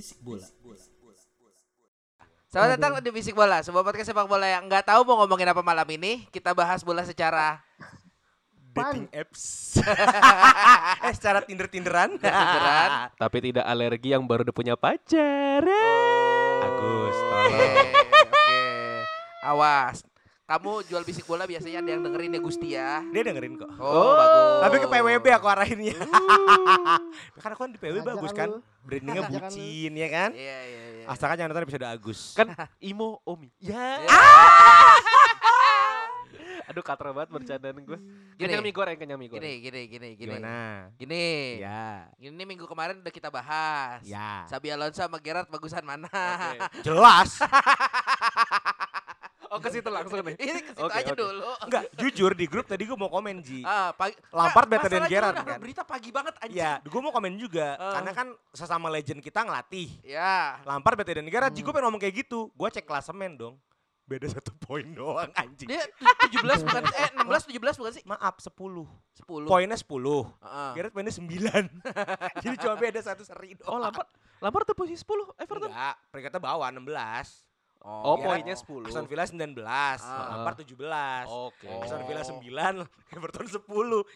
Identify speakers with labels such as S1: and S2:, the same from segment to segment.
S1: Bisik bola.
S2: Selamat datang di Bisik Bola, sebuah podcast sepak bola yang nggak tahu mau ngomongin apa malam ini. Kita bahas bola secara
S1: Dating apps. eh secara Tinder-Tinderan.
S2: Tinderan.
S3: Tapi tidak alergi yang baru udah punya pacar.
S1: Agus.
S2: Oke,
S1: tolong.
S2: oke. Awas. Kamu jual bisik bola biasanya ada yang dengerin ya Gusti ya.
S1: Dia dengerin kok.
S2: Oh, bagus.
S1: Tapi ke PWB aku arahinnya. Karena aku kan di PWB bagus kan.
S4: lu.
S1: Brandingnya bucin ya kan.
S2: Iya, iya, iya.
S1: Asalkan jangan nonton episode Agus.
S3: Kan Imo Omi.
S1: Ya.
S2: Ya.
S3: Aduh katra banget bercandaan gue.
S2: Gini.
S3: Kenyang mie goreng, kenyang mie
S2: Gini,
S3: goreng.
S2: gini, gini, gini.
S1: Gimana?
S2: Gini.
S1: Ya.
S2: Ini minggu kemarin udah kita bahas.
S1: Ya.
S2: Sabi Alonso sama Gerard bagusan mana?
S1: Jelas.
S3: Oh ke situ langsung nih.
S2: Ini ke situ
S3: Oke,
S2: aja
S3: oke.
S2: dulu.
S1: Enggak, jujur di grup tadi gue mau komen Ji.
S2: Ah, pagi.
S1: Lampard
S2: Nggak,
S1: better than Gerrard,
S2: udah
S1: kan?
S2: berita pagi banget anjing.
S1: Ya, gue mau komen juga.
S2: Eh.
S1: Karena kan sesama legend kita ngelatih.
S2: Ya.
S1: Lampard better than Gerrard. Ji, gue pengen ngomong kayak gitu. Gue cek klasemen dong. Beda satu poin doang anjing.
S2: Dia tu- 17 bukan eh 16 17 bukan sih?
S1: Maaf, 10.
S2: 10.
S1: Poinnya 10.
S2: Heeh.
S1: Gerrard poinnya 9. Jadi cuma beda satu seri doang.
S3: Oh Lampard, Lampard tuh posisi 10 Everton.
S1: Enggak, peringkatnya bawah 16.
S3: Oh,
S1: Gerrard-
S3: poinnya 10.
S1: Aston Villa 19, Lampard 17.
S3: Oke.
S1: Aston Villa 9, Everton 10.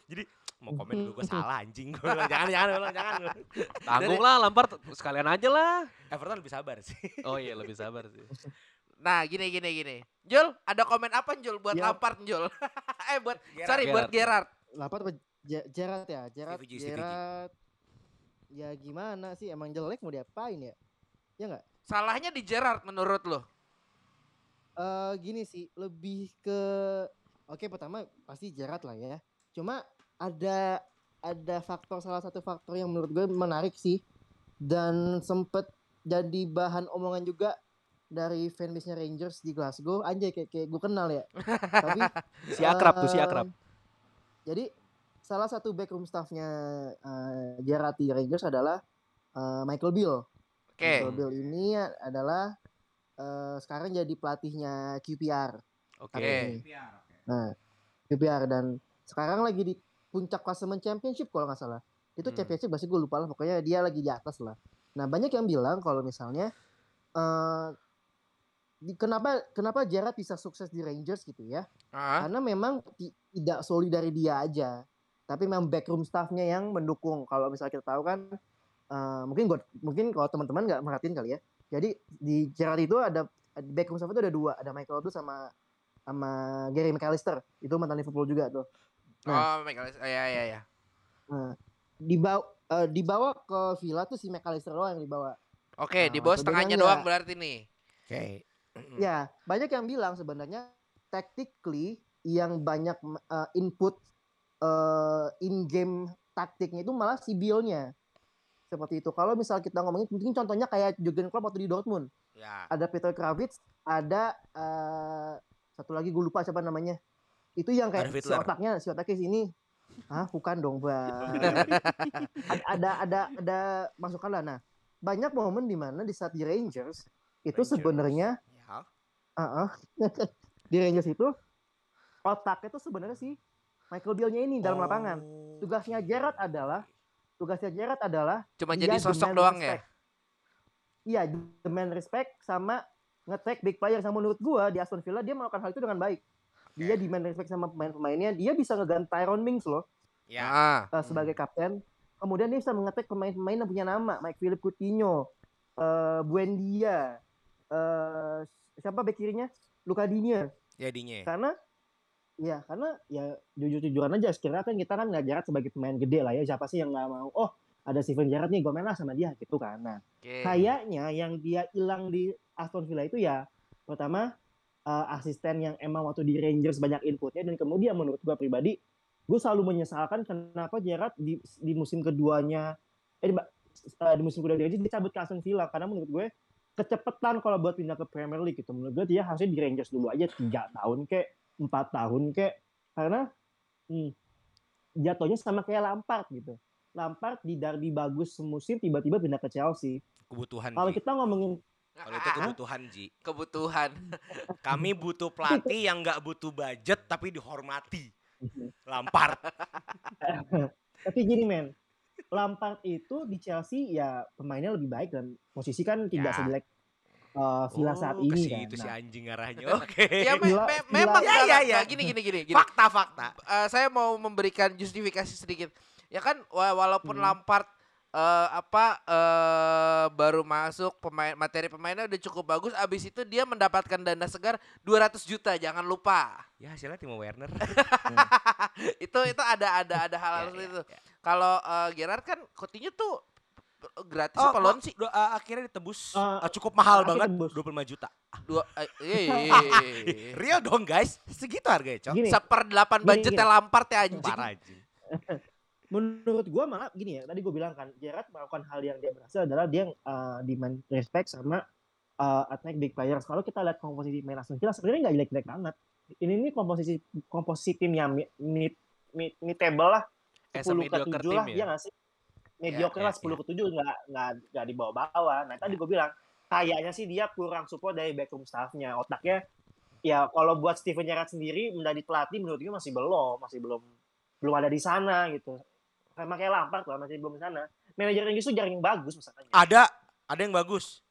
S1: Jadi mau komen gue, gue salah anjing. Gue bilang jangan, jangan, bilang jangan.
S3: Tanggung lah Lampard sekalian aja lah.
S1: Everton lebih sabar sih.
S3: Oh iya lebih sabar sih.
S2: Nah, gini gini gini. Jul, ada komen apa Jul buat
S4: Ya.
S2: Lampard Jul? eh buat
S1: Gerrard.
S2: sorry buat Gerard.
S4: Lampard apa Ge- Gerrard ya? Gerrard,
S1: Stevie G, Stevie G.
S4: Gerrard. Ya gimana sih? Emang jelek mau diapain ya? Ya nggak?
S2: Salahnya di Gerard menurut lo?
S4: Eh gini sih, lebih ke Oke, pertama pasti Gerrard lah ya. Cuma ada ada faktor salah satu faktor yang menurut gue menarik sih dan sempet jadi bahan omongan juga dari fanbase-nya Rangers di Glasgow. Anjay kayak kayak gue kenal ya. Tapi
S3: Si akrab tuh si akrab.
S4: Em, Jadi salah satu backroom staffnya uh, di Rangers adalah eh, Michael Bill.
S2: Oke.
S4: Michael Bill ini adalah eh, sekarang jadi pelatihnya QPR.
S3: Oke.
S2: Oke.
S4: Nah, QPR dan sekarang lagi di puncak klasemen championship kalau nggak salah. Itu
S3: Hmm.
S4: championship pasti gue lupa lah. Pokoknya dia lagi di atas lah. Nah banyak yang bilang kalau misalnya eh di- kenapa kenapa Gerrard bisa sukses di Rangers gitu ya?
S2: Ah,
S4: karena memang ti- tidak solid dari dia aja tapi memang backroom staffnya yang mendukung kalau misalnya kita tahu kan eh, mungkin gua, mungkin kalau teman-teman nggak merhatiin kali ya jadi di Gerrard itu ada di backroom staff itu ada dua ada Michael Odu sama sama Gary McAllister itu mantan Liverpool juga tuh
S2: Oh, Michael. Oh, ya ya ya.
S4: nah, dibawa eh, dibawa ke Villa tuh si McAllister doang yang dibawa
S2: Oke,
S4: Nah,
S2: di bawah setengahnya doang
S4: nggak.
S2: berarti nih.
S1: Oke.
S4: Ya, banyak yang bilang sebenarnya tactically yang banyak uh, input uh, in game taktiknya itu malah si Bill-nya. Seperti itu. Kalau misal kita ngomongin mungkin contohnya kayak Jurgen Klopp waktu di Dortmund.
S2: Ya.
S4: Ada Peter Kravitz, ada uh, satu lagi gue lupa siapa namanya. Itu yang kayak si otaknya, si otaknya sini. Hah, bukan dong, Bang. ada ada ada ada masukan lah. Nah, banyak momen di mana di saat di Rangers itu
S1: Rangers.
S4: sebenarnya
S1: Ya.
S4: Ah, ah. di Rangers itu otaknya itu sebenarnya si Michael Bill-nya ini dalam lapangan.
S1: Oh.
S4: Tugasnya Gerrard adalah tugasnya Gerrard adalah
S2: Cuma jadi sosok doang ya.
S4: respect. Iya, demand respect sama nge-tag big player sama menurut gua di Aston Villa dia melakukan hal itu dengan baik. Dia demand respect sama pemain-pemainnya, dia bisa ngeganti Tyrone Mings loh
S1: Ya.
S4: Uh, sebagai kapten. Kemudian dia bisa mengetek pemain-pemain yang punya nama, Mike Philip Coutinho, uh, Buendia, uh, siapa bek kirinya? Luka Digne.
S1: Jadinya.
S4: Karena ya karena ya jujur-jujuran aja sekiranya kan kita kan nggak jarak sebagai pemain gede lah ya siapa sih yang nggak mau oh ada Steven Gerrard nih gue main lah sama dia gitu kan. Nah
S2: Oke.
S4: kayaknya yang dia hilang di Aston Villa itu ya pertama eh, asisten yang emang waktu di Rangers banyak inputnya dan kemudian menurut gue pribadi gue selalu menyesalkan kenapa Gerrard di, di musim keduanya eh di, eh, di musim kedua di Rangers dicabut ke Aston Villa karena menurut gue kecepatan kalau buat pindah ke Premier League gitu. Menurut gue dia harusnya di Rangers dulu aja tiga tahun kek empat tahun kek karena hmm, jatuhnya sama kayak Lampard gitu Lampard di derby bagus semusim tiba-tiba pindah ke Chelsea
S1: Kebutuhan
S4: kalau kita ngomongin
S1: Kalau itu kebutuhan Ji.
S2: kebutuhan.
S1: Kami butuh pelatih yang nggak butuh budget tapi dihormati. Lampard.
S4: tapi gini men Lampard itu di Chelsea ya pemainnya lebih baik dan posisi kan tidak
S1: Ya.
S4: sejelek uh, Villa saat
S1: Oh,
S4: ini
S1: ke
S4: kan
S1: situ si
S4: Nah,
S1: anjing arahnya. Oke.
S2: ya me- me- memang
S1: Ya, ya, ya.
S2: Gini gini gini gini.
S1: Fakta-fakta.
S2: Eh, saya mau memberikan justifikasi sedikit. Ya kan wa- walaupun
S4: Hmm.
S2: Lampard eh, apa eh, baru masuk pemain materi pemainnya udah cukup bagus abis itu dia mendapatkan dana segar 200 juta jangan lupa
S1: Ya hasilnya Timo Werner.
S2: itu itu ada ada ada hal hal
S1: Ya,
S2: seperti
S1: ya,
S2: itu
S1: ya.
S2: kalau eh, Gerrard kan Coutinho tuh gratis
S1: Oh,
S2: apa loan sih
S1: do- uh, akhirnya ditebus
S4: Eh,
S1: uh, cukup mahal banget,
S4: tebus.
S1: 25 juta.
S2: dua eh, iya, iya, iya, iya.
S1: Real dong guys, segitu harganya, Cok.
S2: seperdelapan budgetnya
S4: gini.
S2: Lampard ya anjing
S1: Parah anjing.
S4: menurut gua malah gini ya tadi gue bilang kan Gerrard melakukan hal yang dia berhasil adalah dia uh, demand respect sama uh, attack big players kalau kita lihat komposisi main Aston Villa sebenarnya nggak jelek-jelek banget ini ini komposisi komposisi tim yang mid mid, mid, mid table lah
S3: As a
S4: 10 ke
S3: mediocre
S4: 7
S3: team
S4: lah
S3: ya?
S4: ya nggak sih mediocre
S1: ya,
S4: lah 10 ke 7 nggak nggak nggak di bawah-bawah nah tadi gue bilang kayaknya sih dia kurang support dari backroom staffnya. Otaknya ya kalau buat Steven Gerrard sendiri menjadi pelatih menurut gue masih belum masih belum belum ada di sana gitu. Sama kayak Lampard lah masih belum di sana. Manajer Inggris tuh jarang yang bagus misalnya
S1: Ada, ada yang bagus.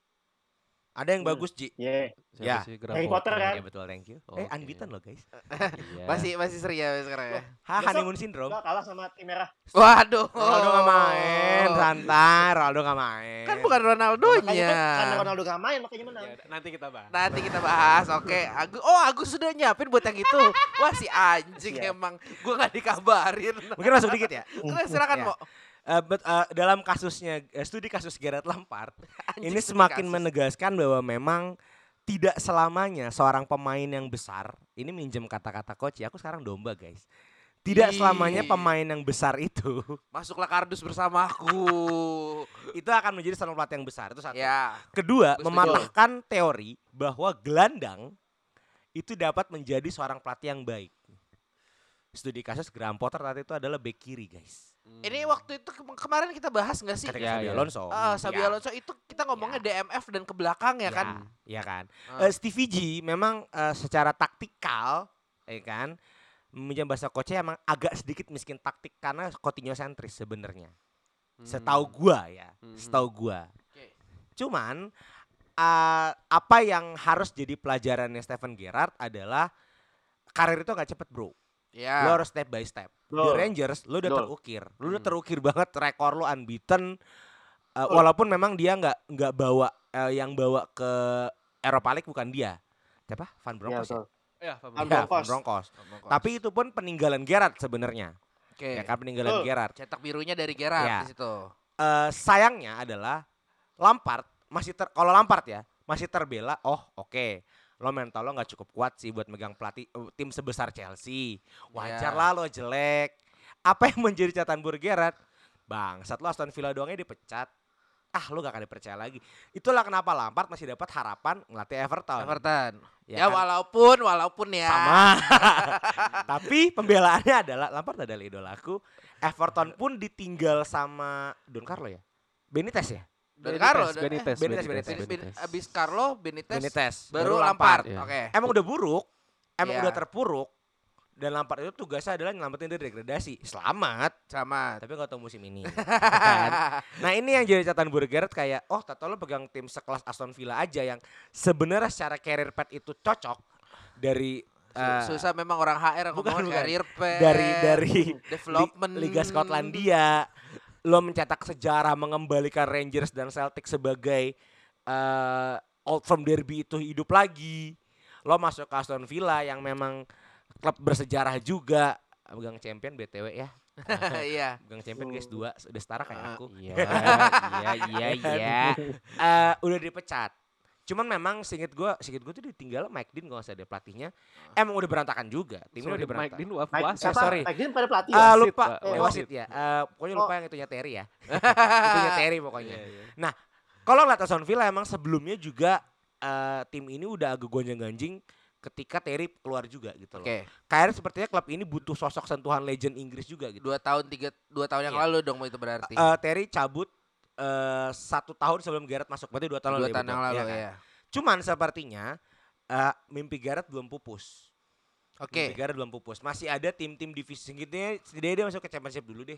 S1: Ada yang
S4: Hmm.
S1: bagus, Ji.
S4: yeah.
S1: Ya.
S4: Harry Potter kan?
S1: Ya betul, thank you.
S3: Oke.
S1: Eh, unbeaten loh, guys.
S3: Iya.
S2: masih masih seri ya sekarang ya
S1: Ha, honeymoon syndrome.
S4: Nggak kalah sama tim merah
S2: waduh
S1: Ronaldo gak main, santai. Ronaldo gak main.
S2: kan bukan Ronaldonya
S4: kan karena Ronaldo gak main makanya menang
S3: Ya, nanti kita bahas.
S2: Nanti kita bahas. Oke, Agus. Oh, Agus sudah nyiapin buat yang itu. Wah, si anjing emang. Gua gak dikabarin.
S1: Mungkin masuk dikit ya.
S2: Oke, silakan,
S1: Ya.
S2: Mo.
S1: Eh, but, eh, dalam kasusnya eh, studi kasus Gerard Lampard ini semakin
S2: kasus.
S1: menegaskan bahwa memang tidak selamanya seorang pemain yang besar ini minjem kata-kata coach ya aku sekarang domba guys tidak selamanya pemain yang besar itu
S2: Masuklah kardus bersamaku.
S1: itu akan menjadi seorang pelatih yang besar itu satu
S2: ya.
S1: kedua mematahkan teori bahwa gelandang itu dapat menjadi seorang pelatih yang baik studi kasus Graham Potter tadi itu adalah back kiri guys
S2: Ini waktu itu ke- kemarin kita bahas nggak sih?
S1: ketika
S3: Ya,
S1: Xabi
S3: ya.
S1: Alonso
S2: Ah, Sabi
S1: Ya.
S2: Alonso itu kita ngomongnya DMF dan ke belakang ya, kan?
S1: Iya kan.
S2: Ah.
S1: Eh, Stevie G memang eh, secara taktikal, ya kan, meminjam bahasa coachnya emang agak sedikit miskin taktik karena Coutinho sentris sebenarnya. Setahu gua ya,
S3: Hmm.
S1: setahu gua.
S2: Oke.
S1: Cuman eh, apa yang harus jadi pelajarannya Steven Gerrard adalah karir itu gak cepet bro.
S2: Ya.
S1: Lo harus step by step. Di
S4: Betul.
S1: Rangers lo udah
S4: Betul.
S1: terukir, lo udah
S2: Hmm.
S1: terukir banget rekor lo unbeaten. Uh, walaupun memang dia nggak nggak bawa uh, yang bawa ke Eropa League bukan dia. Siapa? Van
S4: ya
S1: Bronckhorst. ya?
S3: Ya,
S4: Van
S1: Ya, Van
S4: Bronckhorst.
S1: Bronckhorst. Tapi itu pun peninggalan Gerrard sebenarnya.
S2: Oke.
S1: Ya kan peninggalan
S4: Betul.
S1: Gerrard.
S2: Cetak birunya dari Gerrard
S1: Ya.
S2: di situ.
S1: Eh, sayangnya adalah Lampard masih ter kalau Lampard ya masih terbela. Oh oke, lo mental lo nggak cukup kuat sih buat megang pelatih eh, tim sebesar Chelsea. Wajar
S2: Ya.
S1: lah lo jelek. Apa yang menjadi catatan buruk Gerrard? Bang, saat lo Aston Villa doangnya dipecat. Ah lo gak akan dipercaya lagi. Itulah kenapa Lampard masih dapat harapan ngelatih Everton.
S2: Everton.
S1: Ya
S2: Ya,
S1: kan?
S2: walaupun walaupun ya.
S1: Sama. Tapi pembelaannya adalah Lampard adalah idolaku. Everton pun ditinggal sama Don Carlo ya. Benitez ya?
S2: Dari Carlo.
S3: Benitez, Benitez,
S1: Benitez,
S3: Benitez,
S2: Abis,
S3: Benitez.
S2: abis Carlo, Benitez,
S1: Benitez.
S2: baru Lampard.
S3: Iya.
S2: Oke.
S1: Emang udah buruk. Emang
S2: Iya.
S1: udah terpuruk. Dan Lampard itu tugasnya adalah nyelamatin dari degradasi. Selamat.
S2: Sama.
S1: Tapi gak tau musim ini. Kan? Nah ini yang jadi catatan buruk kayak, oh Tato lo pegang tim sekelas Aston Villa aja yang sebenarnya secara career path itu cocok dari eh,
S2: Susah memang orang HR yang
S1: bukan,
S2: ngomong
S1: bukan.
S2: career path,
S1: dari dari
S2: development
S1: Li- Liga Skotlandia lo mencetak sejarah mengembalikan Rangers dan Celtic sebagai eh, old from derby itu hidup lagi lo masuk ke Aston Villa yang memang klub bersejarah juga pegang champion BTW ya
S2: Iya.
S1: Gang champion guys dua udah setara kayak
S2: Ah,
S1: aku.
S3: Iya, iya, iya, iya.
S1: Eh, udah dipecat. Cuman memang singkat gue, singkat gue tuh ditinggal Mike Dean kalau nggak salah dia pelatihnya. Emang udah berantakan juga. Timnya udah
S3: Mike
S1: berantakan.
S3: Dean waf
S4: Mike, siapa?
S1: sorry.
S4: Mike Dean pada pelatih
S1: Ah,
S4: ya?
S3: Wasit,
S1: lupa,
S3: Pak.
S1: eh,
S4: Oh.
S1: wasit ya. Eh, pokoknya
S4: Oh.
S1: lupa yang itunya Terry ya. itunya Terry pokoknya.
S3: Iya, iya.
S1: Nah, kalau ngeliat Aston Villa emang sebelumnya juga eh, tim ini udah agak gonjang-ganjing ketika Terry keluar juga gitu loh.
S2: Oke.
S1: Kayak sepertinya klub ini butuh sosok sentuhan legend Inggris juga gitu.
S2: Dua tahun tiga dua tahun yang
S1: Iya.
S2: lalu dong itu berarti.
S1: Eh, Terry cabut eh, satu tahun sebelum Gareth masuk, berarti dua tahun
S2: dua
S1: lalu.
S2: tahun yang lalu
S1: kan?
S2: ya.
S1: Cuman sepertinya eh, mimpi Gareth belum pupus.
S2: Oke.
S1: Mimpi Gareth belum pupus. Masih ada tim-tim divisi segitu setidaknya dia masuk ke Championship dulu deh.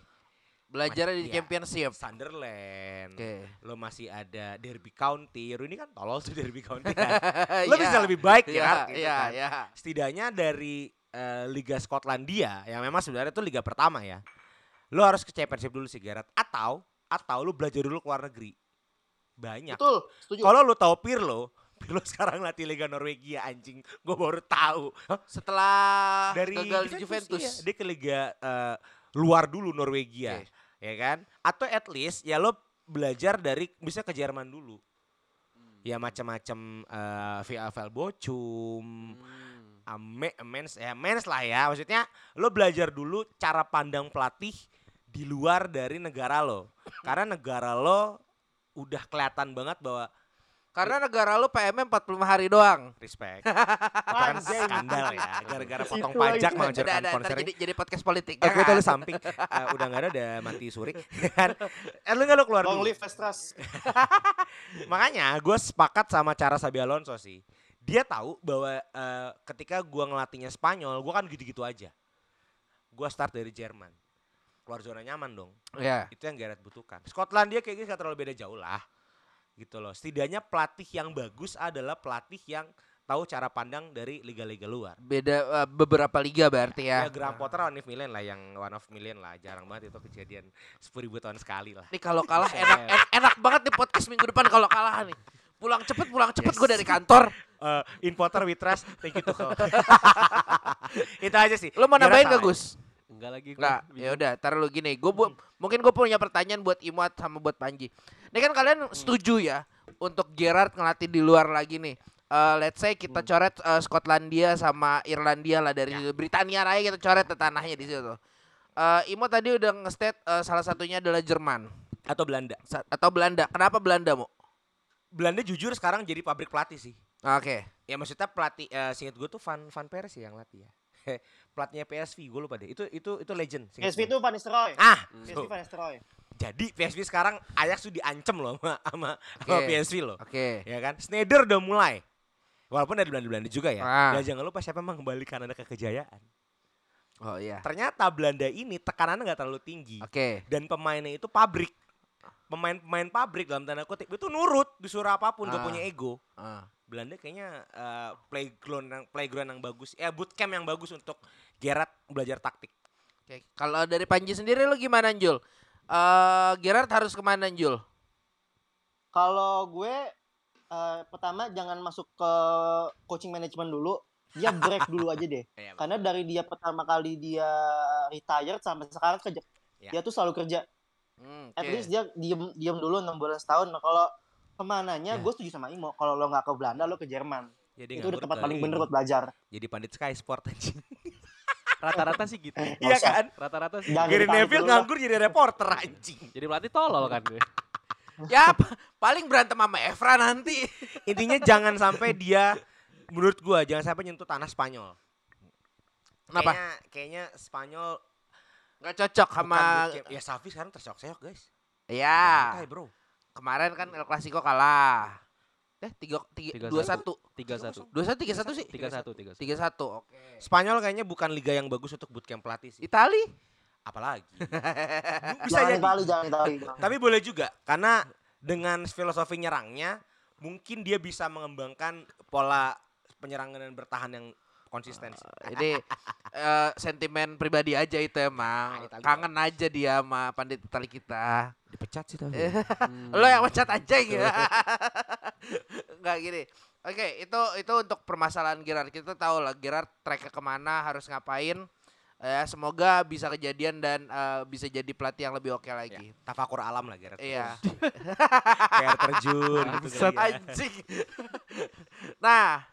S2: Belajar di
S1: Iya.
S2: Championship.
S1: Sunderland.
S2: Oke.
S1: Lo masih ada Derby County. Rooney kan tolol tuh Derby County kan. Lo
S2: Iya.
S1: bisa lebih baik
S2: Iya,
S1: ya. gitu
S2: iya,
S1: kan.
S2: iya.
S1: Setidaknya dari eh, Liga Skotlandia yang memang sebenarnya itu liga pertama ya. Lo harus ke Championship dulu sih Gareth atau atau lo belajar dulu ke luar negeri. Banyak.
S4: Betul, setuju.
S1: Kalau lo tahu Pirlo, Pirlo sekarang latih Liga Norwegia anjing. Gue baru tahu. Hah?
S2: Setelah
S1: Dari
S2: gagal di Juventus.
S1: iya. dia ke liga eh, luar dulu Norwegia.
S2: Oke.
S1: Ya kan? Atau at least ya lo belajar dari bisa ke Jerman dulu.
S2: Hmm.
S1: Ya macam-macam eh VFL Bochum,
S2: Hmm.
S1: Ame, mens ya mens lah ya maksudnya lo belajar dulu cara pandang pelatih di luar dari negara lo karena negara lo udah kelihatan banget bahwa
S2: Karena negara lu PM-nya 45 hari doang.
S1: respect itu kan skandal ya gara-gara potong
S4: Situ
S1: pajak
S2: ntar
S1: sponsor
S2: jadi jadi podcast politik.
S1: Itu
S2: jangan.
S1: lu samping Eh, udah nggak ada, udah mati suri. kan? Eh, lu nggak lu keluar
S4: Long
S1: dulu.
S4: live Vestras.
S1: Makanya gue sepakat sama cara Sabi Alonso sih. Dia tahu bahwa eh, ketika gua ngelatihnya Spanyol, gua kan gitu-gitu aja. Gua start dari Jerman. Keluar zona nyaman dong.
S2: Iya.
S1: Itu yang Gareth butuhkan. Skotlandia kayaknya nggak terlalu beda jauh lah. Gitu loh. Setidaknya pelatih yang bagus adalah pelatih yang tahu cara pandang dari liga-liga luar.
S2: Beda eh, beberapa liga berarti
S1: Ya,
S2: ya.
S1: Graham Potter one of million lah yang one of million lah. Jarang banget itu kejadian 10 ribu tahun sekali lah.
S2: Nih kalau kalah enak en- enak banget nih podcast minggu depan kalau kalah nih. Pulang cepet, pulang cepet
S1: Yes.
S2: gue dari kantor.
S1: Eh, in Potter we trust. Thank you Tuchel. itu aja sih.
S2: Lo mau nambahin gak. Gus?
S3: Enggak lagi. gua.
S2: Enggak, ya udah, taruh lu gini. Gue mungkin gue punya pertanyaan buat Imut sama buat Panji. Ini kan kalian setuju ya untuk Gerard ngelatih di luar lagi nih. Eh, let's say kita coret eh, Skotlandia sama Irlandia lah dari Britania raya kita coret ke tanahnya di situ. Eh Imo tadi udah nge-state eh, salah satunya adalah Jerman
S1: Atau Belanda.
S2: Sa- atau Belanda. Kenapa Belanda, Mo?
S1: Belanda jujur sekarang jadi pabrik pelatih sih.
S2: Oke.
S1: Ya maksudnya pelatih eh singkat gue tuh Van Van Persie yang latih ya. Pelatihnya PSV gue lupa deh. Itu itu itu legend.
S4: PSV itu Van Nistelrooy.
S1: Ah,
S4: PSV
S1: so,
S4: Van Nistelrooy.
S1: jadi PSV sekarang Ajax tuh diancem loh sama sama, sama
S2: Oke.
S1: PSV loh.
S2: Oke.
S1: Ya kan? Snyder udah mulai. Walaupun dari Belanda-Belanda juga ya.
S2: Ah.
S1: Dan jangan lupa siapa mengembalikan Anda ke kejayaan.
S2: Oh iya.
S1: Ternyata Belanda ini tekanannya nggak terlalu tinggi.
S2: Oke.
S1: Dan pemainnya itu pabrik. Pemain-pemain pabrik dalam tanda kutip itu nurut disuruh apa pun gak
S2: Ah.
S1: punya ego.
S2: Ah.
S1: Belanda kayaknya eh, playground yang playground yang bagus, ya bootcamp yang bagus untuk Gerard belajar taktik.
S2: Oke, kalau dari Panji sendiri lu gimana, Jul? Eh Gerard harus ke mana, Jul?
S4: Kalau gue eh, pertama jangan masuk ke coaching management dulu. Dia break dulu aja deh.
S1: Iya,
S4: Karena dari dia pertama kali dia retired sampai sekarang kerja.
S1: Ya.
S4: Dia tuh selalu kerja.
S2: Hmm,
S4: At
S2: oke.
S4: least dia diem diem dulu enam bulan setahun. Nah, kalau ke mananya
S1: Ya.
S4: gue setuju sama Imo. Kalau lo nggak ke Belanda lo ke Jerman.
S1: Jadi
S4: itu udah tempat paling bener buat belajar.
S1: Jadi pandit Sky Sport anjing.
S3: Rata-rata sih gitu.
S1: Iya kan?
S3: Rata-rata sih.
S4: Jangan
S1: Gary Neville nganggur jadi reporter anjing.
S3: Jadi pelatih tolol kan gue.
S2: Ya, pa- paling berantem sama Evra nanti.
S1: Intinya jangan sampai dia menurut gua jangan sampai nyentuh tanah Spanyol.
S2: Kenapa?
S1: Kayaknya, kayaknya Spanyol
S2: Nggak cocok
S1: bukan
S2: sama
S1: bootcamp. ya Safi sekarang terseok-seok guys.
S2: Ya.
S1: Santai, bro.
S2: Kemarin kan El Clasico kalah. Eh, tiga, tiga,
S3: Tiga
S2: dua
S3: satu.
S2: satu.
S3: Tiga satu.
S2: Dua satu, tiga satu sih?
S3: Tiga satu, tiga satu.
S2: Tiga satu, oke.
S1: Spanyol kayaknya bukan liga yang bagus untuk bootcamp pelatih sih.
S2: Itali?
S1: Apalagi. Bisa
S4: jangan
S1: jadi.
S4: Itali, jangan Itali.
S1: Tapi boleh juga karena dengan filosofi nyerangnya mungkin dia bisa mengembangkan pola penyerangan dan bertahan yang konsisten sih.
S2: Ini eh, sentimen pribadi aja itu emang.
S1: Ah, Itali.
S2: Kangen aja dia sama pandit Itali kita.
S1: Dipecat sih tapi.
S3: Hmm.
S2: Lo yang mecat aja gitu. Enggak gini. Oke, itu itu untuk permasalahan Gerard. Kita tahu lah Gerard tracknya ke mana, harus ngapain. Ya, semoga bisa kejadian dan eh, bisa jadi pelatih yang lebih oke lagi.
S1: Tafakur alam lah Gareth
S2: Iya.
S1: Kayak terjun gitu kali ya.
S2: Anjing. nah,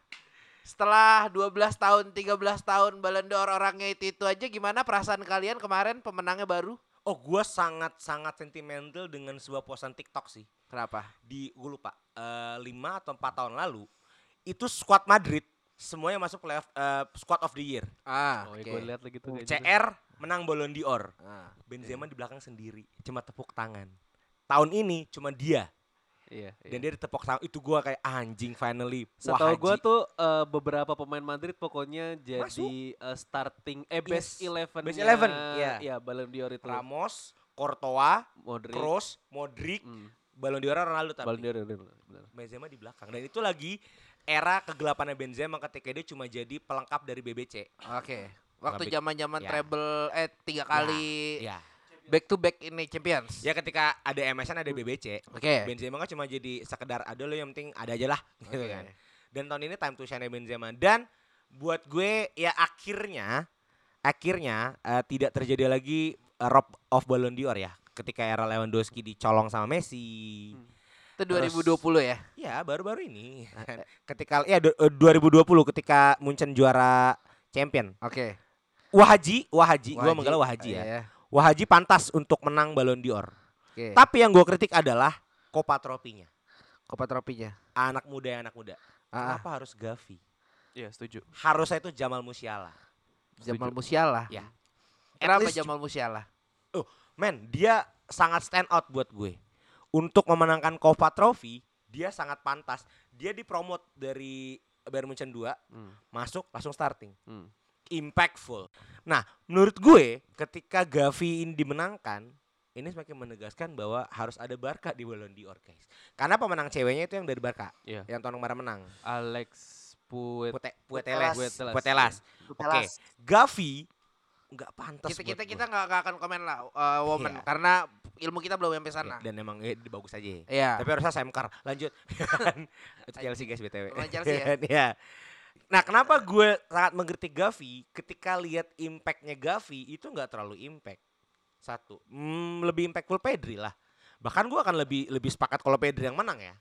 S2: setelah 12 tahun, 13 tahun Ballon d'Or orangnya itu itu aja gimana perasaan kalian kemarin pemenangnya baru?
S1: Oh, gua sangat-sangat sentimental dengan sebuah posan TikTok sih.
S2: Kenapa?
S1: Di gue lupa, eh, lima atau empat tahun lalu itu squad Madrid semuanya masuk playoff eh, squad of the year.
S2: Ah,
S3: Oh,
S2: oke.
S3: ya gue lihat lagi tuh. tuh.
S1: CR menang Ballon d'Or.
S2: Ah,
S1: Benzema di belakang sendiri, cuma tepuk tangan. Tahun ini cuma dia
S3: Iya.
S1: dan
S3: iya.
S1: dia ditepuk tangan. Itu gua kayak anjing finally.
S3: Setahu gue tuh eh, beberapa pemain Madrid pokoknya jadi
S1: Masuk.
S3: eh, starting eh best
S1: Yes,
S3: eleven
S1: best 11, iya.
S3: Iya, Ballon d'Or itu.
S1: Ramos, Courtois,
S3: Modric.
S1: Kroos, Modric,
S3: Hmm,
S1: Ballon d'Or Ronaldo tapi
S3: Ballon d'Or bener.
S1: Benzema di belakang. Dan itu lagi era kegelapannya Benzema ketika dia cuma jadi pelengkap dari BBC.
S2: Oke. Waktu
S1: Lebih-
S2: zaman-zaman
S1: ya.
S2: treble eh tiga kali
S1: Ya.
S2: Back to back ini Champions.
S1: Ya ketika ada MSN ada BBC.
S2: Oke.
S1: Benzema kan cuma jadi sekedar ada lo yang penting ada aja lah gitu kan. Dan tahun ini time to shine Benzema dan buat gue ya akhirnya akhirnya eh, tidak terjadi lagi eh, rob of Ballon d'Or ya ketika era Lewandowski dicolong sama Messi.
S3: Hmm.
S2: Itu
S1: Terus-
S2: 2020 ya.
S1: Ya baru-baru ini ketika ya du- eh, 2020 ketika Munchen juara champion.
S2: Oke.
S1: Wahaji, Wahaji, gua menggalau Wahaji ya.
S2: Iya.
S1: Wahaji pantas untuk menang Ballon d'Or.
S2: Oke.
S1: Tapi yang gue kritik adalah Copa tropinya.
S2: Copa tropinya.
S1: Anak muda ya anak muda.
S2: Ah,
S1: Kenapa harus Gavi?
S3: Iya, setuju.
S1: Harusnya itu Jamal Musiala.
S2: Jamal Musiala.
S1: Ya.
S2: Kenapa Jamal Musiala?
S1: Men, dia sangat stand out buat gue. Untuk memenangkan Copa Trophy, dia sangat pantas. Dia dipromot dari Bayern Munchen 2,
S3: Hmm,
S1: masuk langsung starting.
S3: hmm.
S1: Impactful. Nah, menurut gue ketika Gavi ini dimenangkan, ini semakin menegaskan bahwa harus ada Barca di Ballon d'Or, guys. Karena pemenang ceweknya itu yang dari Barca,
S3: Iya.
S1: yang tahun kemarin menang.
S3: Alex Puet
S1: Pute, Puetelas.
S3: Puetelas.
S1: Puetelas. Oke.
S4: Putelas.
S1: Gavi nggak pantas
S2: Kita kita kita nggak akan komen lah uh, woman
S1: Iya.
S2: karena ilmu kita belum sampai sana.
S1: dan emang eh, bagus aja.
S2: Iya.
S1: Tapi harusnya Semkar. Lanjut. itu Chelsea guys BTW.
S2: Chelsea ya?
S1: Iya. Nah, kenapa gue sangat mengerti Gavi ketika lihat impactnya Gavi itu nggak terlalu impact. Satu, hmm, lebih impactful Pedri lah. Bahkan gue akan lebih lebih sepakat kalau Pedri yang menang ya.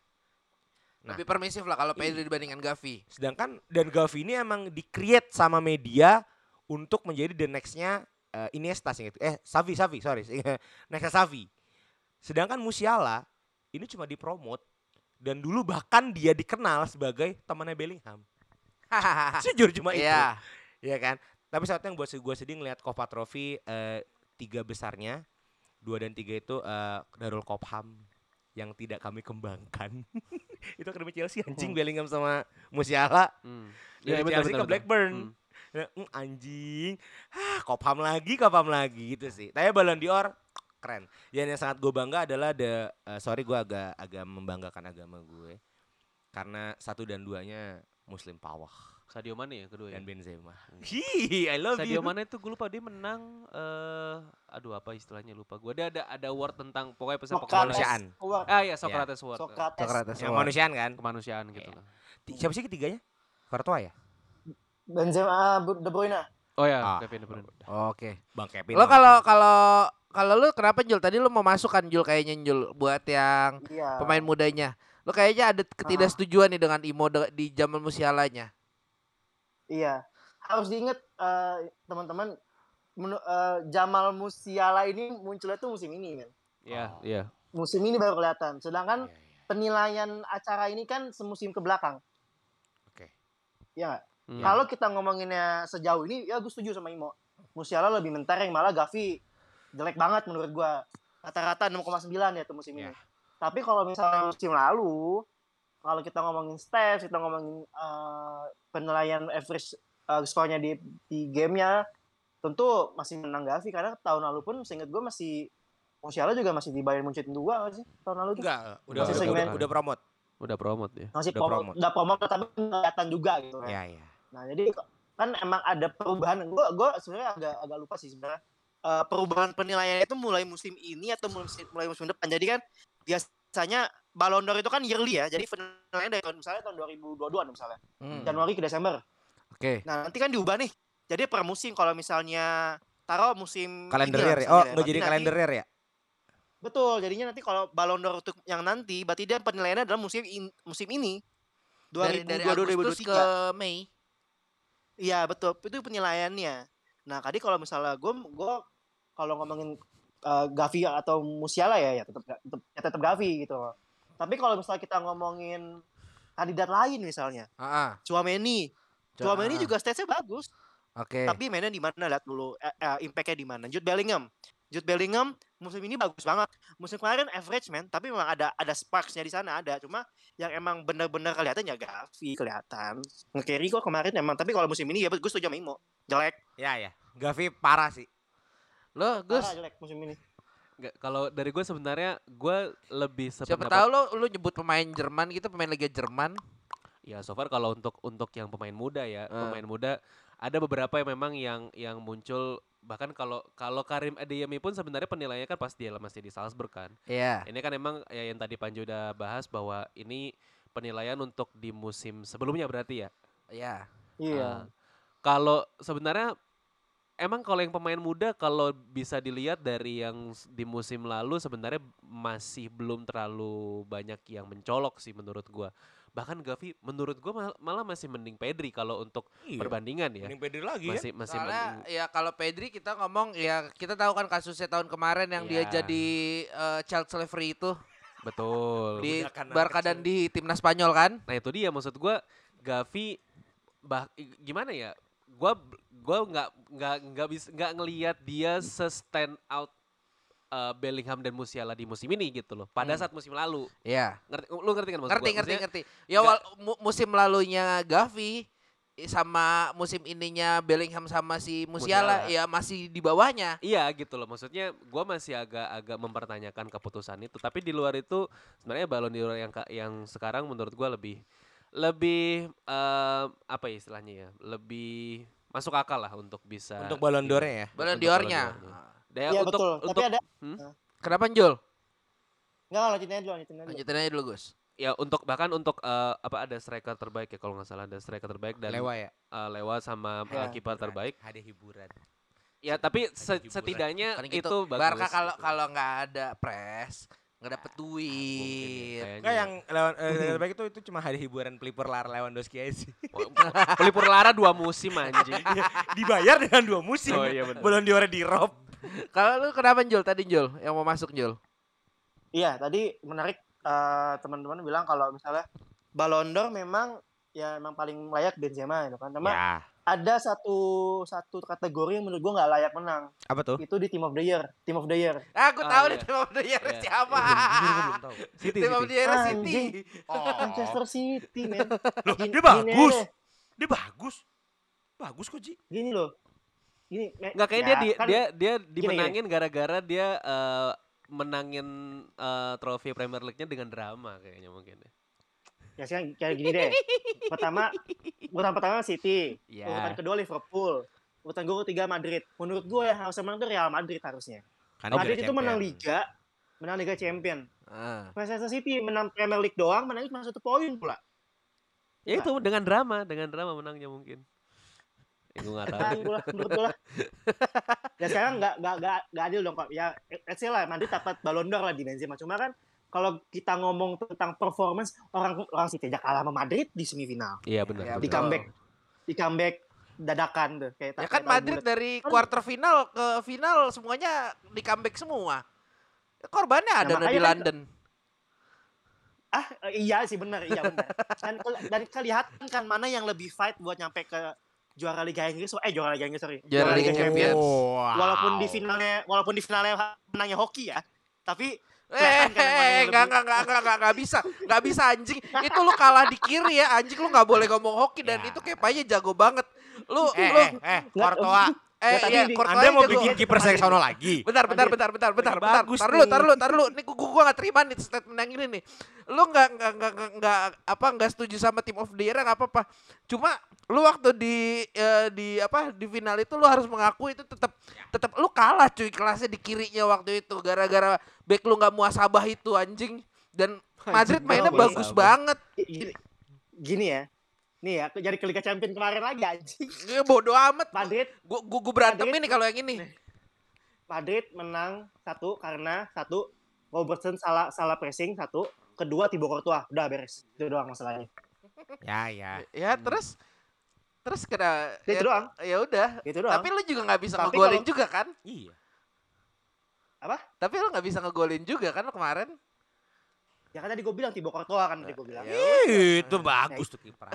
S1: Nah,
S2: Lebih permisif lah kalau Pedri dibandingkan Gavi.
S1: sedangkan dan Gavi ini emang di-create sama media untuk menjadi the next-nya eh, Iniesta sih gitu. Eh, Savi, Savi, sorry. Next Savi. Sedangkan Musiala ini cuma dipromot dan dulu bahkan dia dikenal sebagai temannya Bellingham. Sejujur cuma itu.
S2: Iya.
S1: Iya kan? Tapi satu yang buat gue sedih ngeliat Copa Trophy eh, tiga besarnya, dua dan tiga itu eh, Darul Kopham yang tidak kami kembangkan. itu akademi Chelsea anjing Bellingham sama Musiala.
S3: Hmm. Iya, betul,
S1: Chelsea
S3: betul,
S1: ke
S3: betul.
S1: Blackburn.
S3: Hmm.
S1: Ya, mm, anjing. Ah, Kopham lagi, Kopham lagi gitu sih. Tapi Ballon d'Or keren. Dan yang sangat gue bangga adalah the eh, sorry gue agak agak membanggakan agama gue. Karena satu dan duanya Muslim pawah
S3: Sadio Mane ya kedua ya.
S1: dan Benzema. Hi, I love
S3: Sadio
S1: you.
S3: Mane itu gue lupa dia menang eh aduh apa istilahnya lupa gue dia ada ada award tentang pokoknya bola
S1: Kemanusiaan.
S4: Award.
S3: ah ya Socrates Award
S4: Socrates.
S2: Socrates
S1: Yang
S2: Award.
S1: kemanusiaan kan?
S3: kemanusiaan gitu
S1: Iya.
S3: loh
S1: Siapa sih ketiganya? Courtois ya?
S4: Benzema, De Bruyne.
S3: oh ya
S1: Ah.
S3: Kevin De Bruyne
S2: Oke.
S1: Bang Kevin.
S2: Lo kalau kalau kalau lu kenapa Jul? Tadi lu mau masukkan Jul kayaknya Jul buat yang
S4: Iya.
S2: pemain mudanya. Lu kayaknya ada ketidaksetujuan nih dengan Imo de- di Jamal Musialanya.
S4: Iya. Harus diingat eh, teman-teman menu- eh, Jamal Musiala ini munculnya tuh musim ini, men.
S3: iya iya
S4: Musim ini baru kelihatan. Sedangkan
S1: Iya, iya.
S4: penilaian acara ini kan semusim ke belakang.
S1: Oke.
S4: Iya nggak?
S3: Hmm.
S4: Kalau kita ngomonginnya sejauh ini, ya gue setuju sama Imo. Musiala lebih mentereng, malah Gavi jelek banget menurut gua. Rata-rata 6,9 ya tuh musim ini. Tapi kalau misalnya musim lalu, kalau kita ngomongin stats, kita ngomongin eh, penilaian average eh, skornya di di gamenya, tentu masih menang Gavi karena tahun lalu pun seingat gue masih Musiala juga masih di Bayern Munchen 2 nggak sih tahun lalu tuh?
S1: Enggak, udah
S4: Masih
S1: udah,
S4: segmen.
S1: udah, udah promote.
S3: udah promote ya
S4: Masih
S1: udah
S4: promo,
S1: promote.
S4: udah promo tapi kelihatan juga gitu kan.
S1: Iya, iya.
S4: Nah, jadi kan emang ada perubahan. Gue gua sebenarnya agak agak lupa sih sebenarnya. Eh, perubahan penilaian itu mulai musim ini atau musim, mulai musim depan. Jadi kan biasanya Ballon d'Or itu kan yearly ya. Jadi penilaian dari tahun misalnya tahun 2022 nih misalnya.
S2: Hmm.
S4: Januari ke Desember.
S2: Oke.
S4: Nah, nanti kan diubah nih. Jadi per musim kalau misalnya taruh musim
S1: Kalender year ya. Oh, nggak
S4: Berarti
S1: jadi kalender year ya?
S4: Betul, jadinya nanti kalau Ballon d'Or untuk yang nanti berarti dia penilaiannya adalah musim in- musim ini.
S2: Dari dari
S4: 2022
S2: Agustus
S4: 2023.
S2: ke Mei.
S4: Iya betul, itu penilaiannya. Nah tadi kalau misalnya gue gue kalau ngomongin eh, Gavi atau Musiala ya ya tetap tetap ya tetap Gavi gitu. loh. Tapi kalau misalnya kita ngomongin kandidat lain misalnya,
S2: Heeh.
S4: Chouameni, Chouameni
S2: Ah.
S4: juga stats-nya bagus.
S2: Oke.
S4: Tapi mainnya di mana lihat dulu eh, eh, impact-nya di mana. Jude Bellingham. Jude Bellingham musim ini bagus banget. Musim kemarin average man, tapi memang ada ada sparks-nya di sana ada. Cuma yang emang benar-benar kelihatan ya Gavi kelihatan. Nge-carry kok kemarin emang, tapi kalau musim ini ya gue setuju sama Imo. Jelek.
S1: Ya ya. Gavi parah sih.
S2: Lo, Gus,
S4: Parah jelek musim ini.
S3: Nggak, kalau dari gue sebenarnya gue lebih
S2: siapa tahu lo lu nyebut pemain Jerman gitu, pemain Liga Jerman.
S3: Ya so far kalau untuk untuk yang pemain muda ya,
S2: Eh.
S3: pemain muda ada beberapa yang memang yang yang muncul bahkan kalau kalau Karim Adeyemi pun sebenarnya penilaiannya kan pas dia masih di Salzburg kan.
S2: Iya.
S3: Ini kan emang ya yang tadi Panji udah bahas bahwa ini penilaian untuk di musim sebelumnya berarti ya.
S2: Iya.
S4: Iya.
S3: Ah, kalau sebenarnya emang kalau yang pemain muda kalau bisa dilihat dari yang di musim lalu sebenarnya masih belum terlalu banyak yang mencolok sih menurut gua. Bahkan Gavi menurut gua mal- malah masih mending Pedri kalau untuk
S1: Iya.
S3: perbandingan ya.
S1: Mending Pedri lagi ya.
S3: Masih masih
S2: Soalnya
S3: mending-
S2: ya kalau Pedri kita ngomong ya kita tahu kan kasusnya tahun kemarin yang dia
S3: Iya.
S2: jadi eh, child slavery itu
S3: betul.
S2: di Barca dan di timnas Spanyol kan?
S3: Nah itu dia maksud gua Gavi bah gimana ya? Gua gua nggak nggak nggak bisa nggak ngelihat dia se stand out uh, Bellingham dan Musiala di musim ini gitu loh. Pada
S2: Hmm.
S3: saat musim lalu.
S2: Iya.
S3: Ngerti lu ngerti kan maksud
S2: Ngerti
S3: gua?
S2: ngerti ngerti. Ya wal, mu- musim lalunya Gavi sama musim ininya Bellingham sama si Musiala,
S3: Musiala.
S2: ya masih di bawahnya.
S3: Iya gitu loh. Maksudnya gua masih agak-agak mempertanyakan keputusan itu. Tapi di luar itu sebenarnya Ballon d'Or yang ka- yang sekarang menurut gua lebih lebih eh, apa ya istilahnya ya? Lebih masuk akal lah untuk bisa
S1: Untuk Ballon
S3: ini,
S1: d'Or-nya ya?
S2: Ballon
S3: untuk
S2: d'Or-nya.
S3: Dan
S4: Iya
S3: untuk
S4: betul.
S3: untuk
S4: Tapi ada
S3: Hmm?
S2: Kenapa Jul?
S4: Enggak, lanjutin aja dulu, lanjutin aja.
S2: Lanjutin aja dulu Gus.
S3: ya untuk bahkan untuk eh, apa ada striker terbaik ya kalau nggak salah ada striker terbaik dan
S1: Lewa ya.
S3: eh, Lewa sama
S4: Ya.
S3: kiper terbaik.
S1: Hadiah hiburan.
S3: Ya tapi se-
S1: hiburan.
S3: setidaknya
S2: Kan
S3: itu
S2: gitu.
S3: bagus.
S2: Barca kalau
S3: gitu.
S2: kalau nggak ada press, nggak dapet duit.
S1: Enggak
S3: ya.
S1: yang lawan eh, terbaik itu itu cuma hadiah hiburan pelipur lar Lewandowski aja sih.
S3: Pelipur Lara dua musim anjing.
S1: Dibayar dengan dua musim.
S3: Oh, iya benar.
S1: Ballon d'Or di rob.
S2: Kalau lu kenapa Jul tadi Jul yang mau masuk Jul?
S4: Iya, tadi menarik eh, teman-teman bilang kalau misalnya Ballon d'Or memang ya emang paling layak Benzema itu kan. Cuma
S1: Ya.
S4: Ada satu satu kategori yang menurut gua nggak layak menang.
S1: Apa tuh?
S4: Itu di Team of the Year. Team of the Year.
S2: Ah, aku
S3: Ah,
S2: tahu
S3: iya.
S2: nih tim of the year
S3: Iya.
S2: siapa.
S3: City,
S2: Tim of the year City.
S4: Anjing. Manchester City, men.
S1: Loh,
S4: Gini-
S1: dia
S4: gini
S1: bagus.
S4: aja.
S1: Dia bagus. Bagus kok, Ji.
S4: Gini loh. Gini,
S3: Enggak kayak
S4: ya,
S3: dia di,
S4: kan
S3: dia dia
S4: gini.
S3: dimenangin gara-gara dia eh, menangin eh, trofi Premier League-nya dengan drama kayaknya mungkin ya.
S4: Ya sekarang kayak gini deh. Pertama, urutan pertama City,
S3: Iya.
S4: urutan kedua Liverpool, urutan gue ketiga Madrid. Menurut gue yang harus menang itu Real Madrid harusnya.
S1: Karena
S4: Madrid itu menang. Liga, menang Liga Champion.
S2: Ah.
S4: Manchester City menang Premier League doang, menang cuma satu poin pula.
S3: Ya itu dengan drama, dengan drama menangnya mungkin. Ya, gue gak tahu.
S4: Nah, gue lah, menurut gue lah. ya sekarang nggak nggak nggak nggak adil dong kok. Ya, let's say lah Madrid dapat Ballon d'Or lah di Benzema. Cuma kan kalau kita ngomong tentang performance orang orang City aja kalah sama Madrid di semifinal.
S3: Iya benar.
S2: Ya,
S4: Di comeback, di comeback dadakan tuh kayak
S2: Ya kan Madrid
S4: bulat.
S2: dari quarter final ke final semuanya di comeback semua. Korbannya ada
S4: makanya
S2: di
S4: kan-
S2: London.
S4: Ah eh, iya sih benar iya benar. Dan dan kelihatan kan mana yang lebih fight buat nyampe ke juara Liga Inggris. Eh juara Liga Inggris sorry.
S2: Juara Liga Champions.
S1: Wow.
S4: Walaupun di finalnya walaupun di finalnya menangnya hoki ya. Tapi
S2: Eh,
S4: mana
S2: eh, enggak, enggak, enggak, enggak, enggak, enggak bisa, enggak bisa anjing. Itu lu kalah di kiri ya, anjing lu enggak boleh ngomong hoki dan
S1: Ya.
S2: itu kepanya jago banget. Lu,
S1: Eh,
S2: lu,
S1: eh, eh, Courtois.
S2: Eh,
S4: ya, tadi
S2: iya, Courtois
S1: Anda mau
S2: jago.
S1: bikin kiper saya sono lagi?
S2: Bentar, bentar, bentar, bentar, bentar, bentar.
S1: bagus
S2: Tar dulu,
S1: nih.
S2: tar dulu, tar dulu. Nih gua, gua gak terima nih statement yang ini nih. Lu nggak nggak nggak nggak- nggak apa nggak setuju sama tim of the year nggak apa-apa. Cuma lu waktu di eh, di apa di final itu lu harus mengaku itu tetap tetap lu kalah cuy kelasnya di kirinya waktu itu gara-gara back lu nggak muasabah itu anjing dan Madrid mainnya bagus banget.
S4: gini ya. Nih ya jadi ke Liga Champion kemarin lagi anjing.
S2: Ya bodo amat.
S4: Madrid
S2: Gua gua, gua berantem
S4: Madrid-
S2: ini kalau yang ini.
S4: Madrid menang satu karena satu Robertson salah salah pressing satu, kedua Thibaut Courtois udah beres itu doang masalahnya.
S1: Ya ya.
S2: Ya terus terus kena
S4: Itu
S2: ya,
S4: doang.
S2: ya udah.
S4: Gitu doang.
S2: Tapi lu juga nggak bisa
S4: Tapi
S2: ngegolin
S4: kalau-
S2: juga kan?
S1: Iya.
S4: Apa?
S2: Tapi lu nggak bisa ngegolin juga kan kemarin?
S4: Ya kan tadi gue bilang Thibaut Courtois kan tadi gue bilang.
S2: Ya
S1: Ih, itu bagus tuh kiper.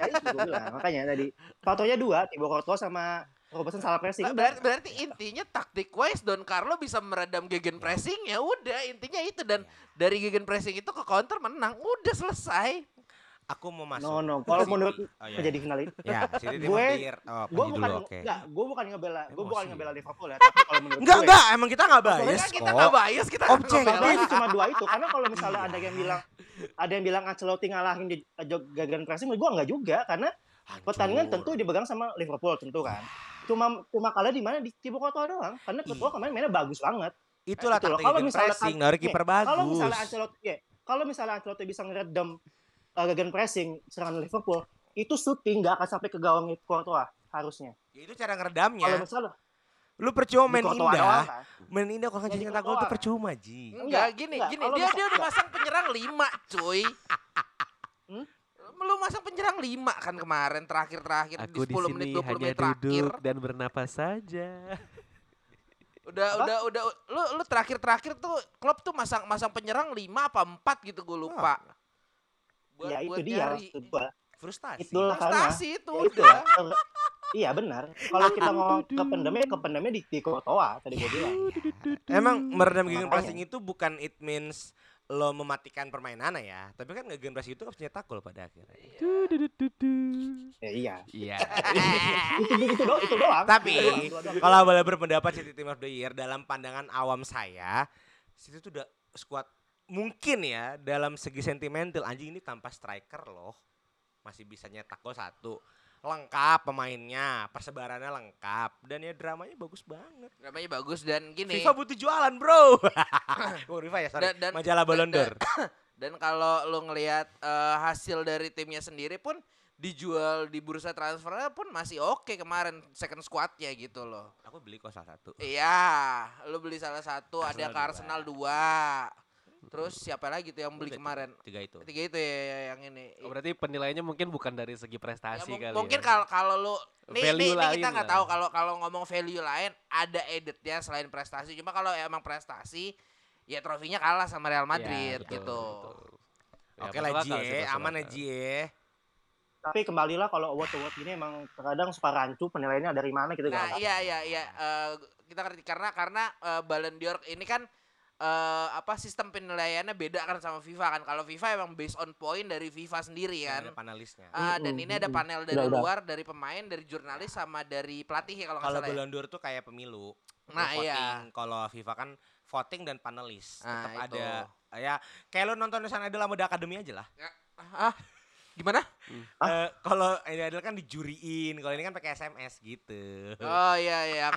S4: Ya itu gue bilang makanya tadi faktornya dua Thibaut Courtois sama Robertson salah pressing.
S2: Nah, berarti, berarti intinya taktik wise Don Carlo bisa meredam gegen pressing ya udah intinya itu dan dari gegen pressing itu ke counter menang udah selesai.
S1: Aku mau masuk.
S4: No no, kalau menurut
S1: oh, iya.
S4: menjadi finalis,
S1: Ya, City
S4: Gue-
S1: gue, oh,
S4: gue bukan
S1: dulu, oke.
S4: enggak, gue bukan ngebela, gue bukan ngebela Liverpool ya, tapi kalau menurut
S1: Enggak,
S4: gue,
S1: enggak, emang kita enggak
S4: Soalnya
S1: bias
S2: kita nggak bias kita nggak ngebela.
S4: Faktornya cuma dua itu karena kalau misalnya ada yang bilang ada yang bilang Ancelotti ngalahin di gagan pressing, gue enggak juga karena pertandingan tentu dipegang sama Liverpool tentu kan. Cuma cuma kalah di mana di Thibaut Courtois doang karena Courtois kemarin mainnya bagus banget.
S1: Itulah
S4: Gitu
S1: taktik
S4: Kalau misalnya
S1: pressing, dari kiper
S4: Kalau misalnya
S1: bagus.
S4: Ancelotti ya, kalau misalnya Ancelotti bisa ngeredam uh, gagan pressing serangan Liverpool, itu shooting nggak akan sampai ke gawang Courtois harusnya.
S1: Ya, itu cara
S4: Kalau
S1: ngeredamnya.
S4: misalnya
S1: Lu percuma main indah.
S4: doang kan.
S1: Main indah kalau nggak
S4: di
S1: nyetak gol tuh percuma, Ji.
S2: Enggak,
S4: Enggak,
S2: gini,
S4: enggak.
S2: gini.
S4: Kalau
S2: Dia dia udah masang penyerang lima, cuy.
S4: Hmm?
S2: Lu masang penyerang lima kan kemarin terakhir-terakhir di
S3: Aku di
S2: 10 menit
S3: sini
S2: 20
S3: hanya
S2: menit terakhir.
S3: duduk dan bernapas saja.
S2: Udah
S4: Apa?
S2: udah udah lu lu terakhir-terakhir tuh klub tuh masang masang penyerang lima apa empat gitu gue lupa. Buat,
S4: ya itu
S2: buat
S4: dia
S2: nyari.
S4: gua.
S1: Frustasi.
S4: Itulah karena
S2: Frustasi itu
S4: Ya itu
S2: udah.
S4: lah. Iya benar. Kalau kita ngomong kependamnya, kependamnya di, di Courtois tadi gue bilang.
S1: Emang meredam gegen
S4: Makanya.
S1: pressing itu bukan it means lo mematikan permainan ya, tapi kan gegen pressing itu harus nyetak gol pada akhirnya.
S4: Ya, iya.
S3: Iya.
S4: itu itu doang, itu doang.
S1: Tapi
S4: Itu doang,
S1: kalau boleh berpendapat City Team of the Year dalam pandangan awam saya, City itu udah squad mungkin ya dalam segi sentimental anjing ini tanpa striker loh masih bisa nyetak gol satu lengkap pemainnya persebarannya lengkap dan ya dramanya bagus banget
S2: Namanya bagus dan gini.
S1: FIFA butuh jualan bro oh FIFA ya sorry
S2: Dan- dan-
S1: majalah Ballon
S2: dan-
S1: d'Or
S2: Dan kalau lu ngelihat eh, hasil dari timnya sendiri pun dijual di bursa transfernya pun masih oke kemarin second squadnya gitu loh.
S1: aku beli kok salah satu
S2: Iya, lu beli salah satu ada
S1: Arsenal
S2: ke
S1: dua.
S2: Arsenal dua. Terus siapa lagi tuh yang beli
S1: Udah,
S2: kemarin?
S1: tiga itu
S2: Tiga itu ya, ya, yang ini.
S3: Oh, berarti penilaiannya mungkin bukan dari segi
S2: Ya,
S3: prestasi
S2: mung-
S3: kali
S2: mungkin
S3: ya.
S2: kalau kalau lu nih, nih,
S3: Value
S2: nih kita
S3: lain
S2: nggak tahu kalau kalau ngomong value lain ada editnya selain prestasi. Cuma kalau emang prestasi ya trofinya kalah sama Real Madrid
S3: Ya, betul,
S2: gitu.
S3: betul. Ya,
S1: oke lah ya,
S3: masuk
S1: aman ya. Ji ya.
S4: Tapi kembalilah kalau award award gini emang terkadang suka rancu penilaiannya dari mana gitu
S2: Nah,
S4: nggak
S2: iya iya iya Eh, kita ngerti karena karena eh, Ballon d'Or ini kan eh apa sistem penilaiannya beda kan sama FIFA kan. Kalau FIFA emang based on point dari FIFA sendiri kan.
S1: ada panelisnya
S2: Ah, dan ini ada panel dari
S4: Udah, udah.
S2: luar, dari pemain, dari jurnalis sama dari pelatih ya kalau nggak
S1: Kalau
S2: salah. ya.
S1: Ballon d'Or tuh kayak pemilu. Lu
S2: Nah, iya.
S1: voting. Kalau FIFA kan voting dan panelis.
S2: Nah,
S1: Tetap
S2: itu.
S1: ada ya kayak lo nonton Sana Idol sama The Academy aja lah.
S2: Ah, gimana?
S1: Eh, kalau ini adalah kan dijuriin, kalau ini kan pakai SMS gitu.
S2: Oh iya yang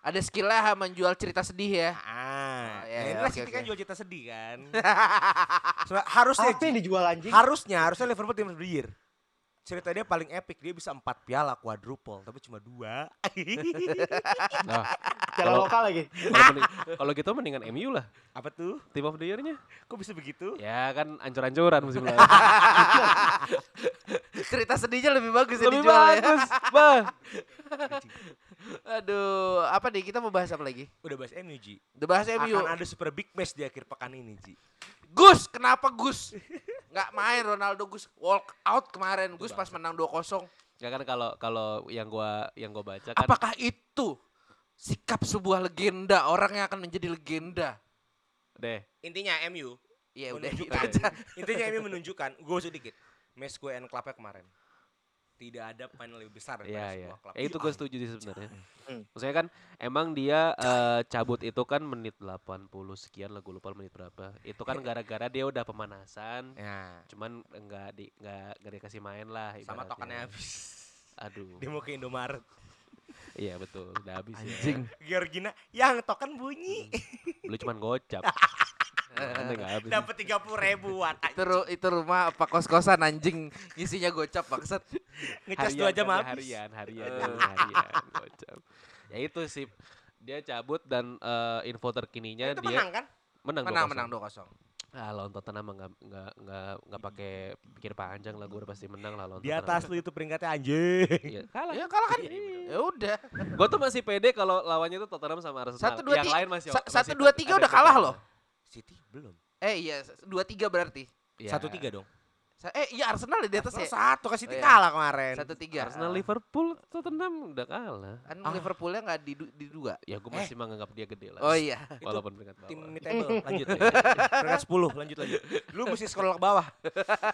S2: ada skillnya menjual cerita sedih ya.
S1: Ah,
S2: Oh, iya,
S1: nah
S2: iya,
S1: inilah
S2: oke,
S1: City kan jual cerita sedih kan. Seba- harusnya
S4: Apa yang dijual anjing?
S1: harusnya harusnya Liverpool Team of the Year. Cerita dia paling epic, dia bisa empat piala quadruple, tapi cuma dua.
S3: Nah,
S4: Piala
S3: Kalau-
S4: lokal lagi.
S3: kalau gitu mendingan MU lah.
S1: Apa tuh?
S3: Team of the Year-nya.
S1: Kok bisa begitu?
S3: Ya kan ancur-ancuran musim lalu.
S2: cerita sedihnya lebih bagus ya
S3: Lebih
S2: dijual ya.
S3: bagus, Bang.
S2: Aduh, apa nih kita mau bahas apa lagi?
S1: Udah bahas MU, Ji.
S2: Udah bahas MU.
S1: Akan ada super big match di akhir pekan ini, Ji.
S2: Gus, kenapa Gus? Nggak main Ronaldo Gus walk out kemarin Gus pas menang 2-0.
S3: Ya kan kalau kalau yang gua yang gua baca kan
S2: Apakah itu sikap sebuah legenda, orang yang akan menjadi legenda?
S3: deh.
S1: Intinya MU
S2: Ya udah
S1: menunjukkan.
S2: aja.
S1: intinya MU menunjukkan, gue sedikit. Match gue and clubnya kemarin. Tidak ada pemain lebih besar daripada
S3: Iya,
S1: sebuah
S3: iya.
S1: klub.
S3: Ya itu gue setuju sih sebenarnya.
S4: Hmm.
S3: Maksudnya kan emang dia eh, cabut itu kan menit 80 sekian lah gue lupa menit berapa. Itu kan gara-gara dia udah pemanasan.
S1: Ya,
S3: Cuman enggak di enggak enggak dikasih main lah
S1: sama tokennya habis.
S3: Aduh.
S1: Dia mau ke Indomaret.
S3: Iya betul, udah habis
S2: Anjing.
S3: ya.
S1: Georgina, yang token bunyi.
S3: Lu cuman gocap. Habis.
S1: Dapat tiga puluh ribuan.
S2: Itu, itu rumah apa kos-kosan anjing isinya gocap bangsat.
S1: Ngecas dua jam
S3: kan,
S1: habis.
S3: Harian, harian, harian. gocap. Ya itu sih. Dia cabut dan eh, info terkininya
S1: Itu
S3: dia
S1: menang kan?
S3: menang
S2: Menang
S3: 2-0.
S2: menang 2-0.
S3: Ah, lawan Tottenham mah nggak nggak nggak nggak pakai pikir panjang lah gue udah pasti menang lah lawan
S1: Di atas lu itu peringkatnya anjing.
S3: Iya, kalah.
S2: Ya kalah kan. Ya udah.
S3: Gue tuh masih pede kalau lawannya itu Tottenham sama Arsenal.
S2: Satu dua
S3: Yang
S2: tiga.
S3: lain masih
S2: sa-
S3: masih
S2: Satu dua tiga udah kalah loh.
S1: City belum.
S2: Eh iya dua tiga berarti.
S3: Iya.
S1: Satu tiga dong.
S2: Sa- Eh iya Arsenal di atas ya.
S1: Satu ke City
S2: Oh, iya.
S1: kalah kemarin.
S2: Satu tiga.
S3: Arsenal Liverpool Tottenham udah kalah.
S2: Kan
S1: Ah.
S2: Liverpoolnya nggak di, di dua.
S3: Ya gue masih menganggap dia gede lah.
S2: Oh iya.
S3: Walaupun peringkat bawah.
S1: Tim mid table lanjut. Peringkat 10 lanjut lanjut. Lu mesti scroll ke bawah.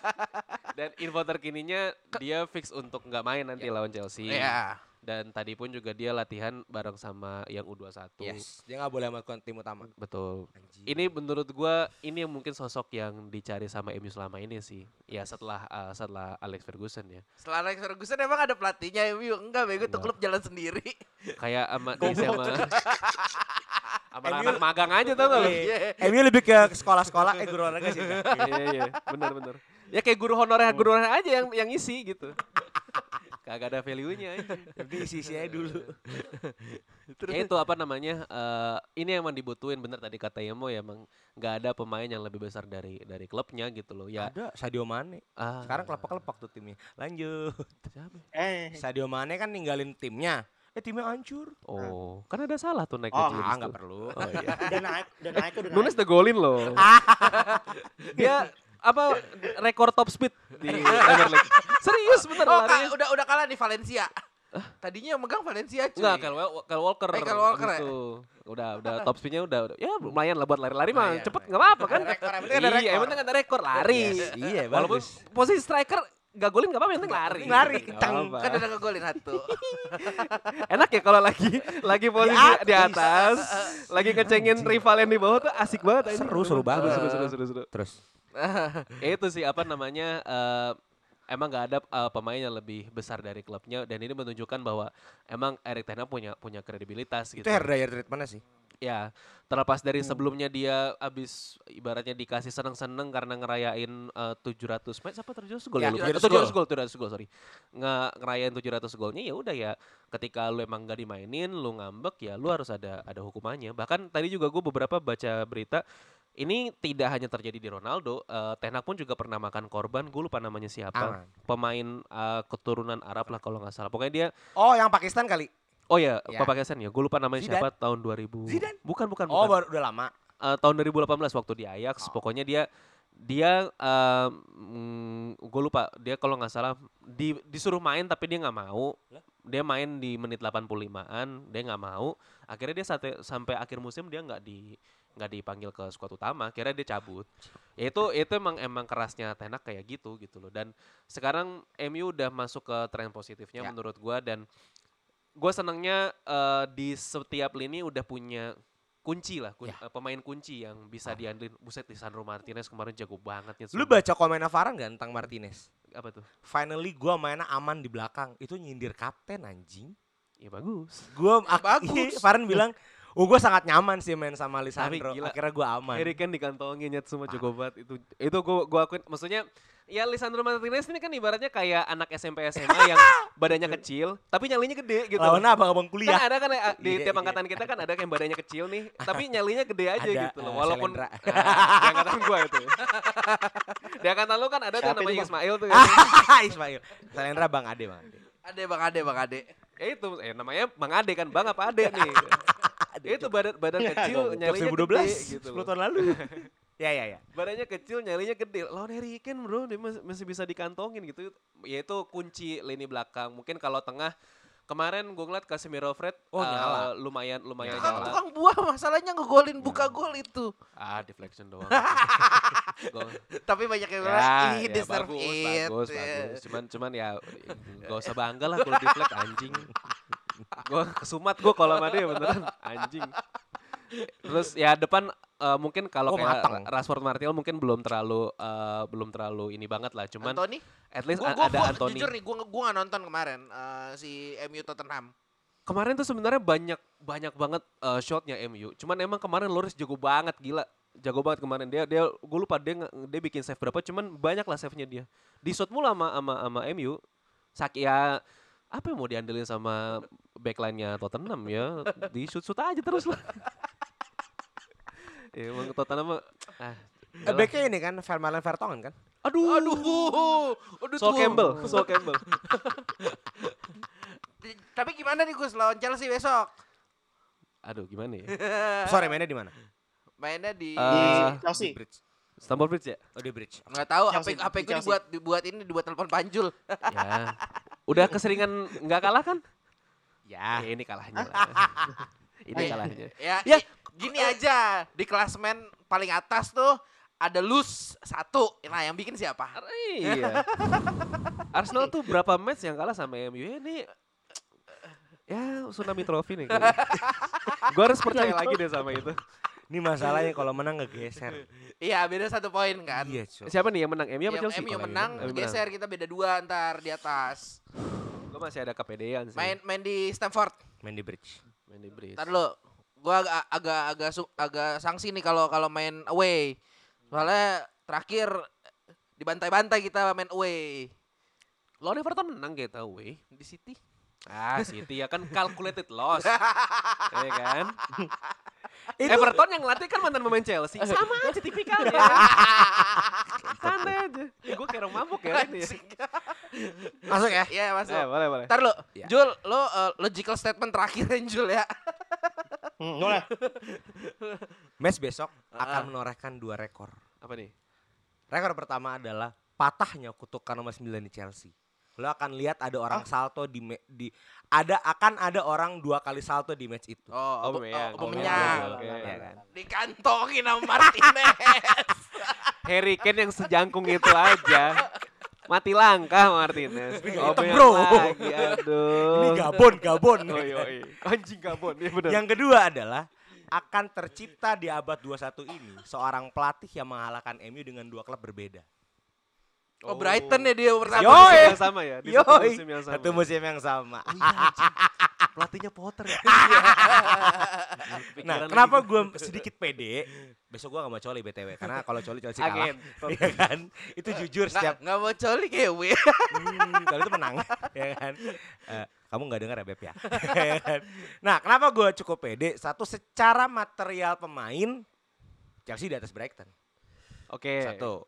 S3: Dan info terkininya dia fix untuk nggak main nanti lawan Chelsea.
S2: Iya.
S3: Dan tadi pun juga dia latihan bareng sama yang U21.
S1: Yes. Dia nggak boleh melakukan tim utama.
S3: Betul.
S1: Anjing.
S3: Ini menurut gua ini yang mungkin sosok yang dicari sama MU selama ini sih. Ya setelah uh, setelah Alex Ferguson ya.
S2: Setelah Alex Ferguson emang ada pelatihnya MU? Enggak, bego tuh klub jalan sendiri.
S3: Kayak sama di sama sama anak magang aja tau gak lu?
S2: Iya.
S1: MU lebih ke sekolah-sekolah eh guru olahraga sih. Kak.
S3: Iya iya, benar benar. Ya kayak guru honorer guru honorer aja yang yang isi gitu. Kagak ada value-nya.
S1: Tapi isi-isi aja dulu.
S3: ya itu apa namanya? eh, ini emang dibutuhin bener tadi kata Yemo ya emang nggak ada pemain yang lebih besar dari dari klubnya gitu loh. Ya
S1: Ada Sadio Mane.
S3: ah,
S1: Sekarang kelepek-kelepek tuh timnya. Lanjut.
S3: siapa?
S5: Eh,
S1: Sadio Mane kan ninggalin timnya. Eh timnya hancur.
S3: Oh, kan ada salah tuh naik
S5: Oh,
S3: ke
S1: Ah
S3: Nunes
S1: nggak
S3: tuh.
S1: perlu.
S3: Oh iya.
S5: udah naik, udah naik, udah naik.
S3: Nunes udah golin loh. Dia apa rekor top speed di Premier League. Serius bener
S2: Oh,
S3: larinya.
S2: ka- udah udah kalah di Valencia. Tadinya yang megang Valencia cuy.
S3: Enggak, Kyle, Kyle Walker.
S2: Eh, Kyle Walker ya?
S3: gitu. Udah, udah top speednya udah, udah ya lumayan lah buat lari-lari mah.
S1: Lumayan,
S3: cepet
S1: lumayan.
S3: nggak apa-apa kan?
S1: Ada rekor, yang penting ada
S3: Iya, penting ada rekor lari.
S1: Yes, iya,
S3: Walaupun
S1: bagus.
S3: posisi striker gak golin gak apa-apa, yang penting lari.
S1: Lari, kencang.
S2: Kan udah ngegolin satu.
S3: Enak ya kalau lagi lagi posisi di atas, lagi ngecengin rival yang di bawah tuh asik banget.
S1: Seru, seru banget.
S3: Seru, seru, seru, seru.
S1: Terus.
S3: Ya itu sih apa namanya eh, emang gak ada eh, pemain yang lebih besar dari klubnya dan ini menunjukkan bahwa emang Erik Ten punya punya kredibilitas gitu.
S1: Itu hair dryer treatmentnya sih.
S3: Ya, terlepas dari sebelumnya dia abis ibaratnya dikasih seneng-seneng karena ngerayain eh, 700 match apa 700 gol ya,
S1: Ya,
S3: lupa.
S1: 700
S3: 700 gol, 700 gol, sorry. Nge ngerayain 700 golnya ya udah ya ketika lu emang gak dimainin, lu ngambek ya lu harus ada ada hukumannya. Bahkan tadi juga gue beberapa baca berita ini tidak hanya terjadi di Ronaldo, eh Ten Hag pun juga pernah makan korban, gue lupa namanya siapa.
S1: Aman.
S3: Pemain eh, keturunan Arab lah kalau nggak salah. Pokoknya dia
S1: Oh, yang Pakistan kali.
S3: Oh ya,
S1: Ya.
S3: Pak Pakistan ya. Gue lupa namanya
S1: Zidane.
S3: siapa tahun 2000.
S1: Zidane?
S3: Bukan, bukan,
S1: Oh,
S3: bukan.
S1: baru udah lama.
S3: Eh, tahun 2018 waktu di Ajax.
S1: Oh.
S3: Pokoknya dia dia gue lupa dia kalau nggak salah di, disuruh main tapi dia nggak mau.
S1: Lah?
S3: Dia main di menit 85-an, dia nggak mau. Akhirnya dia sampai sampai akhir musim dia nggak di nggak dipanggil ke skuad utama, akhirnya dia cabut. Ya itu itu emang emang kerasnya Tenak kayak gitu gitu loh. Dan sekarang MU udah masuk ke tren positifnya
S1: Ya.
S3: menurut gua dan gue senangnya eh, di setiap lini udah punya kunci lah, kun-
S1: Ya.
S3: eh, pemain kunci yang bisa diandelin. Buset, Lisandro Martinez kemarin jago banget ya.
S1: Lu baca komennya Farhan gak tentang Martinez?
S3: apa tuh?
S1: Finally gua mainnya aman di belakang. Itu nyindir kapten anjing.
S3: Ya bagus.
S1: Gua
S2: Bagus.
S1: Farhan bilang, "Oh, gua sangat nyaman sih main sama Lisandro.
S3: gila.
S1: Akhirnya gua aman."
S3: Harry Kane dikantongin nyet semua jago banget itu. Itu gua gua akuin maksudnya ya Lisandro Martinez ini kan ibaratnya kayak anak SMP SMA yang badannya kecil tapi nyalinya gede gitu.
S1: Lawannya abang-abang
S3: Kan
S1: kuliah.
S3: ada kan eh, di
S1: Iya,
S3: tiap
S1: iya.
S3: angkatan kita kan ada yang badannya kecil nih, tapi nyalinya gede aja
S1: Ada,
S3: gitu loh.
S1: eh,
S3: Walaupun
S1: Selendra.
S3: Nah, di angkatan gua itu. di angkatan lu kan ada tuh
S5: Siapa
S3: namanya
S5: itu, Bang?
S3: Ismail tuh. ya.
S1: Ismail. Selendra Bang Ade, Bang Ade.
S2: Ade Bang Ade Bang Ade.
S3: ya itu eh, namanya Bang Ade kan, Bang apa Ade nih? Itu badan badan kecil nyalinya
S1: 2012,
S3: gede gitu
S1: 10
S3: loh.
S1: tahun lalu. ya, ya, ya.
S3: Badannya kecil, nyalinya gede. Lawan Harry Kane bro, dia mas- masih bisa dikantongin gitu. Ya itu kunci lini belakang. Mungkin kalau tengah kemarin gue ngeliat Casemiro Fred
S1: Oh,
S3: eh,
S1: nyala.
S3: lumayan lumayan
S2: Tukang,
S3: nyala.
S2: tukang buah masalahnya ngegolin buka gol itu.
S3: Ah, deflection doang.
S2: Tapi banyak yang
S3: ya,
S2: bilang, ih
S3: ya,
S2: deserve
S3: bagus,
S2: it.
S3: bagus, bagus. Cuman cuman ya gak usah bangga lah kalau deflect anjing. Gue kesumat gue kalau sama dia beneran anjing. Terus ya depan eh, mungkin kalau
S1: Oh,
S3: kayak
S1: matang.
S3: Rashford Martial mungkin belum terlalu eh, belum terlalu ini banget lah. Cuman
S2: Anthony?
S3: at least
S2: Gua, gua,
S3: ada
S2: gua
S3: Anthony.
S2: jujur nih, gua, gua gak nonton kemarin eh, si MU Tottenham.
S3: Kemarin tuh sebenarnya banyak banyak banget eh, shotnya MU. Cuman emang kemarin Loris jago banget gila. jago banget kemarin dia dia gue lupa dia dia bikin save berapa cuman banyak lah save-nya dia di shoot mulu sama sama sama MU sak ya apa yang mau diandelin sama backline-nya Tottenham ya di shoot shoot aja terus lah ya emang Tottenham mah ah
S1: Eh, backnya ini kan Vermaelen Vertonghen kan?
S3: aduh
S2: Aduh, aduh
S3: Sol
S2: tuh.
S3: Campbell Sol Campbell
S2: Tapi gimana nih Gus lawan Chelsea besok?
S3: aduh gimana ya
S1: Sorry mainnya di mana?
S2: Mainnya di
S3: Eh,
S5: Chelsea.
S1: Di Bridge.
S3: Stamford Bridge ya
S1: Oh di Bridge.
S2: nggak tahu HP HP gue dibuat dibuat ini dibuat telepon panjul.
S3: ya udah keseringan nggak kalah kan
S1: Ya.
S3: ya ini kalahnya lah ini kalahnya
S2: Ya,
S3: Ya.
S2: gini aja di klasmen paling atas tuh ada lose satu. Nah, yang bikin siapa?
S3: Iya. Arsenal tuh berapa match yang kalah sama MU ya ini ya tsunami trophy nih. Gue harus percaya lagi deh sama itu.
S1: Ini masalahnya kalau menang ngegeser.
S2: Iya, beda satu poin kan.
S1: Iya, Cok.
S3: Siapa nih yang menang? MU apa Chelsea?
S2: MU menang, geser kita beda dua ntar di atas.
S3: Gue masih ada kepedean sih.
S2: Main main di Stamford.
S1: Main di Bridge.
S3: main di Bridge.
S2: Ntar lo, gua agak agak agak agak sanksi nih kalau kalau main away. Soalnya terakhir dibantai-bantai kita main away
S3: Lawan Everton menang kita away di City. Ah, City ya kan calculated loss. ya kan? Everton yang ngelatih kan mantan pemain Chelsea. Sama aja tipikalnya. Santai aja. gue kayak orang mabuk ya ini. ya.
S1: Masuk ya?
S2: Iya masuk.
S3: Eh, boleh, boleh.
S2: Ntar lo,
S1: Ya.
S2: Jul, lo uh, logical statement terakhir Jul ya.
S5: Hmm, boleh.
S1: Match besok
S2: Ah.
S1: akan menorehkan dua rekor.
S3: Apa nih?
S1: Rekor pertama adalah patahnya kutukan nomor 9 di Chelsea. Lo akan lihat ada orang salto di, me- di ada akan ada orang dua kali salto di match itu.
S2: Oh, oh,
S3: Aubameyang.
S2: oh, Aubameyang.
S3: Oke.
S1: Ya kan?
S2: Dikantongin sama Martinez.
S3: Harry Kane yang sejangkung itu aja. Mati langkah Martinez. Aubameyang
S1: bro.
S3: Lagi, aduh.
S1: Ini Gabon, Gabon.
S3: Oh, iya, iya. Anjing Gabon, ya benar.
S1: Yang kedua adalah akan tercipta di abad 21 ini seorang pelatih yang mengalahkan MU dengan dua klub berbeda.
S2: Oh, Brighton ya dia pertama.
S3: Satu musim yang sama ya? Di satu
S1: Yoi.
S3: musim yang sama.
S1: Satu musim yang sama.
S3: Pelatihnya Potter ya?
S1: Nah, kenapa gue sedikit pede? Besok gue gak mau coli BTW Karena kalau coli Chelsea kalah. Iya kan? Itu jujur
S2: Nggak,
S1: setiap
S2: nggak mau coli kewe.
S1: hmm, Kalau itu menang ya kan? Eh, Kamu gak dengar ya Beb ya? Ya kan? Nah kenapa gue cukup pede? Satu secara material pemain Chelsea di atas Brighton
S3: Oke.
S1: Satu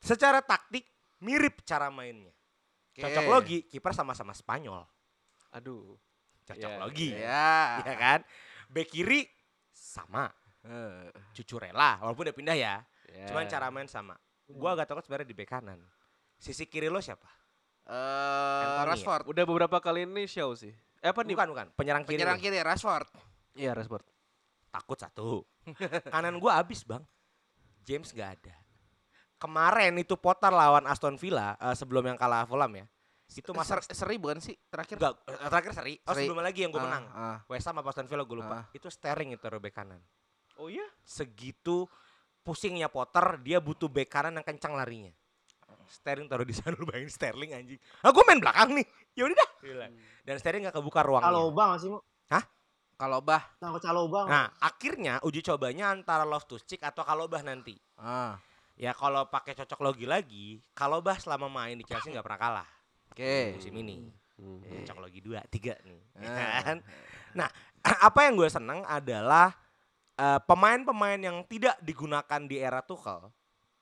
S1: Secara taktik mirip cara mainnya Cocok
S2: Oke.
S1: logi kiper sama-sama Spanyol
S3: Aduh.
S1: Cocok
S3: Iya,
S1: logi
S2: Ya.
S1: ya kan? Bek kiri sama Cucurella walaupun udah pindah ya.
S3: Ya.
S1: Cuman cara main sama. Gua agak takut sebenarnya di bek kanan. Sisi kiri lo siapa?
S2: Eh,
S1: ya?
S2: Rashford.
S3: Udah beberapa kali ini show sih. Eh apa nih?
S1: Bukan bukan, penyerang kiri.
S2: Penyerang kiri Rashford.
S3: Iya, Rashford.
S1: Takut satu. kanan gua habis, Bang. James gak ada. Kemarin itu Potter lawan Aston Villa eh, sebelum yang kalah Fulham ya. Itu masa
S2: Ser- seri bukan sih terakhir?
S1: enggak eh, terakhir seri. Oh,
S2: Seri.
S1: sebelum lagi yang gue
S2: Ah,
S1: menang.
S2: ah.
S1: West Ham apa Aston Villa gue lupa.
S2: Ah.
S1: Itu Sterling itu bek kanan.
S3: Oh iya?
S1: segitu pusingnya Potter dia butuh bek kanan yang kencang larinya. Sterling taruh di sana lu bayangin Sterling anjing. Ah gue main belakang nih. Ya udah dah. Gila. Dan Sterling gak kebuka ruangnya.
S4: Caloba nggak sih mau?
S2: Kalau bah.
S4: Caloba. nggak?
S1: Nah, akhirnya uji cobanya antara Loftus Cheek atau Kalobah nanti.
S2: Ah.
S1: Ya kalau pakai cocok logi lagi, Kalobah selama main di Chelsea nggak pernah kalah
S2: Oke.
S1: musim ini.
S3: Hmm.
S1: Ya, cocok logi dua, tiga nih. ya
S2: Ah.
S1: kan? Nah, apa yang gue seneng adalah eh, pemain-pemain yang tidak digunakan di era Tuchel,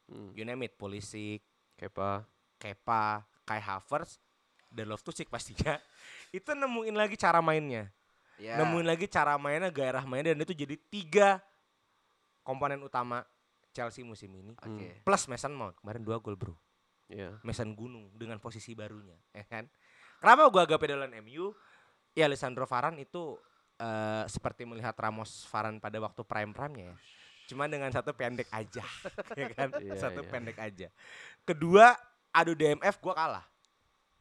S3: Hmm.
S1: you name it, Pulisic,
S3: Kepa.
S1: Kepa, Kai Havertz, dan Loftus Cheek pastinya itu nemuin lagi cara mainnya,
S2: Ya.
S1: nemuin lagi cara mainnya, gairah mainnya dan itu jadi tiga komponen utama Chelsea musim ini.
S2: Oke.
S1: Plus Mason Mount kemarin dua gol bro,
S3: Iya.
S1: Mason Gunung dengan posisi barunya, ya kan? Kenapa gua agak pedolan MU? Ya Alessandro Varane itu eh, seperti melihat Ramos Varane pada waktu prime prime-nya ya. Cuma dengan satu pendek aja, ya kan?
S3: Iya,
S1: satu
S3: iya.
S1: pendek aja. Kedua, adu DMF gua kalah.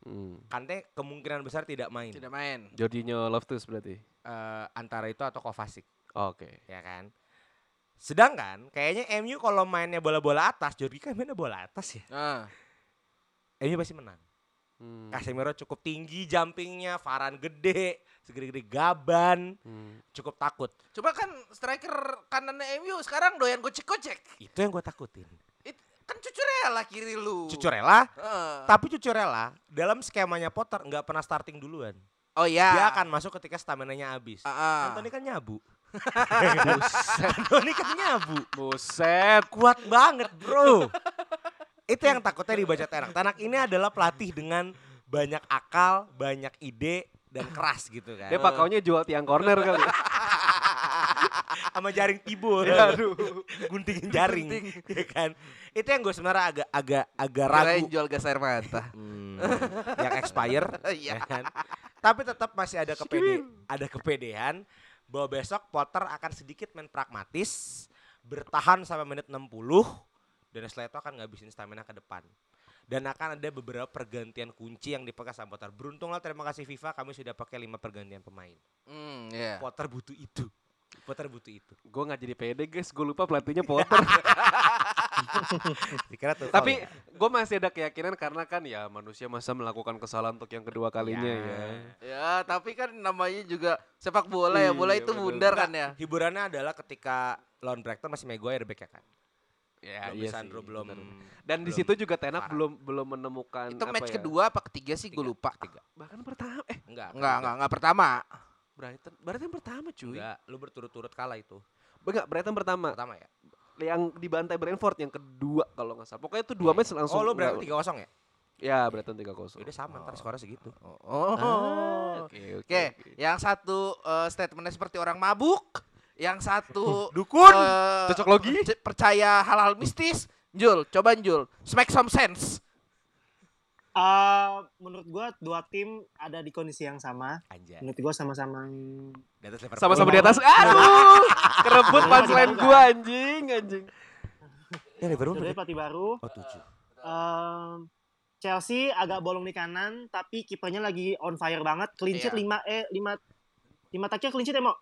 S3: Hmm.
S1: Kante kemungkinan besar tidak main.
S2: Tidak main.
S3: Jorginho Loftus berarti.
S1: Eh, antara itu atau Kovacic,
S3: Oke.
S1: ya kan? Sedangkan kayaknya MU kalau mainnya bola-bola atas, Jorgi kan mainnya bola atas ya.
S2: Ah.
S1: MU pasti menang.
S3: Hmm.
S1: Casemiro cukup tinggi jumpingnya, Varane gede, segede-gede gaban,
S3: Hmm.
S1: cukup takut.
S2: Coba kan striker kanannya MU sekarang doyan gocek-gocek.
S1: Itu yang gue takutin.
S2: It- kan Cucurella kiri lu.
S1: Cucurella,
S2: Heeh.
S1: tapi Cucurella dalam skemanya Potter nggak pernah starting duluan.
S2: Oh iya.
S1: Dia akan masuk ketika stamina-nya habis.
S2: Ah, ah.
S1: Anthony kan nyabu. Anthony kan nyabu.
S3: Buset.
S1: Kuat banget, Bro. Itu yang takutnya dibaca Tenak. Tenak ini adalah pelatih dengan banyak akal, banyak ide dan keras gitu kan.
S3: Dia pakaunya jual tiang corner kali.
S1: sama jaring tibo.
S3: Aduh.
S1: Guntingin jaring, ya kan. Itu yang gue sebenarnya agak agak agak ragu.
S2: Kirain jual gas air mata.
S1: Hmm, yang expire,
S2: Iya.
S1: ya kan. Tapi tetap masih ada kepede, ada kepedean bahwa besok Potter akan sedikit main pragmatis, bertahan sampai menit 60 dan setelah itu akan ngabisin stamina ke depan. Dan akan ada beberapa pergantian kunci yang dipegang sama Potter. Beruntunglah terima kasih FIFA kami sudah pakai lima pergantian pemain.
S2: Hmm, iya.
S1: Potter butuh itu. Potter butuh itu.
S3: Gue nggak jadi pede guys, gue lupa pelatihnya Potter.
S1: Dikira tuh.
S3: Tapi gue masih ada keyakinan karena kan ya manusia masa melakukan kesalahan untuk yang kedua kalinya
S1: Ya.
S3: ya.
S2: Ya, tapi kan namanya juga sepak bola ya. Bola
S3: Iya,
S2: itu
S3: betul.
S2: bundar kan ya.
S1: hiburannya adalah ketika lawan Brighton masih Maguire back ya kan.
S3: Ya,
S1: belum
S3: iya
S1: Lisandro
S3: sih,
S1: belum.
S3: Dan di situ juga Tenak
S1: parah.
S3: belum belum menemukan
S2: Itu
S3: apa
S2: match
S3: ya,
S2: kedua apa ketiga sih gue lupa.
S1: Tiga.
S3: Bahkan pertama eh
S1: Enggak.
S2: Enggak, enggak, enggak pertama.
S3: Brighton Brighton pertama cuy.
S1: Enggak, lu berturut-turut kalah itu.
S3: Enggak, Brighton pertama.
S1: Pertama ya.
S3: Yang dibantai Brentford yang kedua kalau nggak salah. Pokoknya itu dua match langsung.
S1: Oh, lu berarti
S3: nggak-
S1: 3-0 ya?
S3: Ya, Brighton 3-0.
S1: Udah sama ntar skornya segitu.
S2: Oh.
S3: Ah,
S2: Oke,
S3: Oke, oke.
S2: yang satu eh, statementnya seperti orang mabuk, yang satu
S1: Dukun.
S2: eh,
S3: Cocok logi.
S2: perc- percaya hal-hal mistis. Jul, coba Jul, smack some sense.
S4: Eh, menurut gua dua tim ada di kondisi yang sama.
S1: Anjay.
S4: Menurut gua sama-sama
S1: Di atas Liverpool.
S3: Sama-sama di atas. Aduh, kerebut punchline gua anjing, anjing.
S1: Ya, Liverpool.
S4: Sebenarnya
S1: berarti-
S4: pelatih baru.
S1: Oh, 7.
S4: Em, Chelsea agak bolong di kanan, tapi kipernya lagi on fire banget. Clean sheet
S2: Iya.
S4: 5 eh 5 5 terakhir clean sheet ya, Mo?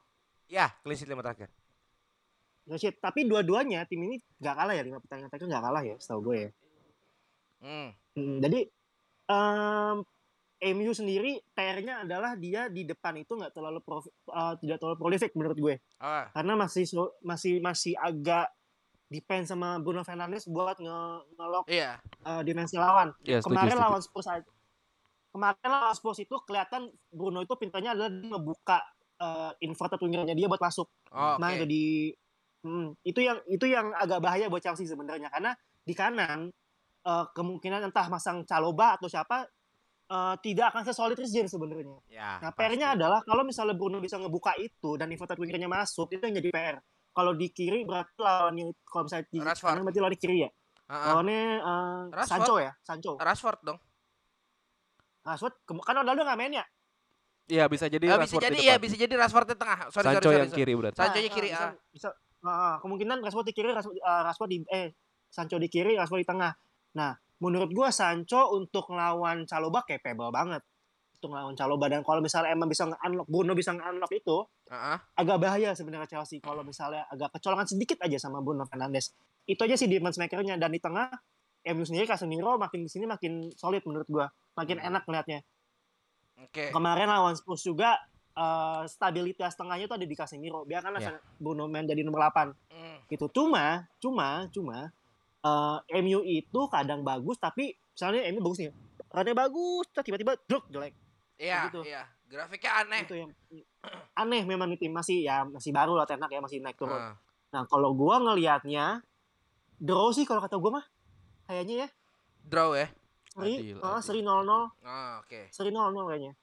S1: Ya, clean sheet 5 terakhir.
S4: Clean sheet. Tapi dua-duanya tim ini nggak kalah ya, 5 pertandingan terakhir nggak kalah ya, setahu gue ya.
S2: Hmm.
S4: Hmm, jadi em, MU sendiri PR-nya adalah dia di depan itu nggak terlalu prof- eh, tidak terlalu prolific menurut gue.
S2: Ah,
S4: Karena masih masih masih agak depend sama Bruno Fernandes buat nge ngelock
S2: iya.
S4: eh, dimensi lawan.
S3: Ya, setuju,
S4: kemarin
S3: setuju.
S4: lawan Spurs aja. Kemarin lawan Spurs itu kelihatan Bruno itu pintarnya adalah dia ngebuka uh, inverted wingernya dia buat masuk.
S2: Oh,
S4: Nah,
S2: oke.
S4: jadi hmm, itu yang itu yang agak bahaya buat Chelsea sebenarnya karena di kanan eh, kemungkinan entah masang Caloba atau siapa eh, tidak akan sesolid James sebenarnya.
S1: Ya.
S4: Nah. PR-nya adalah kalau misalnya Bruno bisa ngebuka itu dan inverted wingernya masuk, itu yang jadi PR. Kalau di kiri berarti lawannya kalau misalnya di
S2: Rashford.
S4: kanan berarti lawan di kiri ya.
S2: Ah, ah.
S4: Lawannya eh,
S2: Rashford.
S4: Sancho ya, Sancho.
S2: Rashford dong.
S4: Rashford kan Ronaldo nggak main ya?
S3: Iya, bisa jadi
S2: Ah, bisa jadi iya bisa jadi Rashford di tengah. Sorry,
S3: Sancho
S2: sorry, sorry,
S3: yang
S2: sorry.
S3: kiri berarti.
S2: Sancho-nya
S4: Nah,
S2: kiri.
S4: bisa,
S2: ah.
S4: bisa ah, kemungkinan Rashford di kiri, Rashford, ah, Rashford di eh Sancho di kiri, Rashford di tengah. Nah, menurut gua Sancho untuk ngelawan Caloba capable banget. Untuk ngelawan Caloba dan kalau misalnya emang bisa nge-unlock Bruno bisa nge-unlock itu,
S2: ah.
S4: agak bahaya sebenarnya Chelsea kalau misalnya agak kecolongan sedikit aja sama Bruno Fernandes. Itu aja sih difference maker-nya dan di tengah MU sendiri Casemiro makin di sini makin solid menurut gua. Makin
S2: Hmm.
S4: enak ngeliatnya.
S2: Oke.
S4: Kemarin lawan Spurs juga eh, stabilitas tengahnya tuh ada di Casemiro. Biarkan
S1: Ya.
S4: Bruno main jadi nomor 8
S2: Hmm.
S4: gitu. Cuma, cuma, cuma eh, MU itu kadang bagus tapi misalnya MU bagus nih. Runnya bagus, tiba-tiba drop jelek.
S2: Iya,
S4: Gitu.
S2: iya. Grafiknya aneh.
S4: Itu yang aneh memang ini tim masih ya masih baru lah tenak ya masih naik turun.
S2: Ah.
S4: Nah, kalau gua ngelihatnya draw sih kalau kata gua mah kayaknya ya
S2: Draw ya.
S4: seri ah,
S3: adil.
S4: seri 0-0,
S2: Ah, oke.
S4: seri 0-0 kayaknya.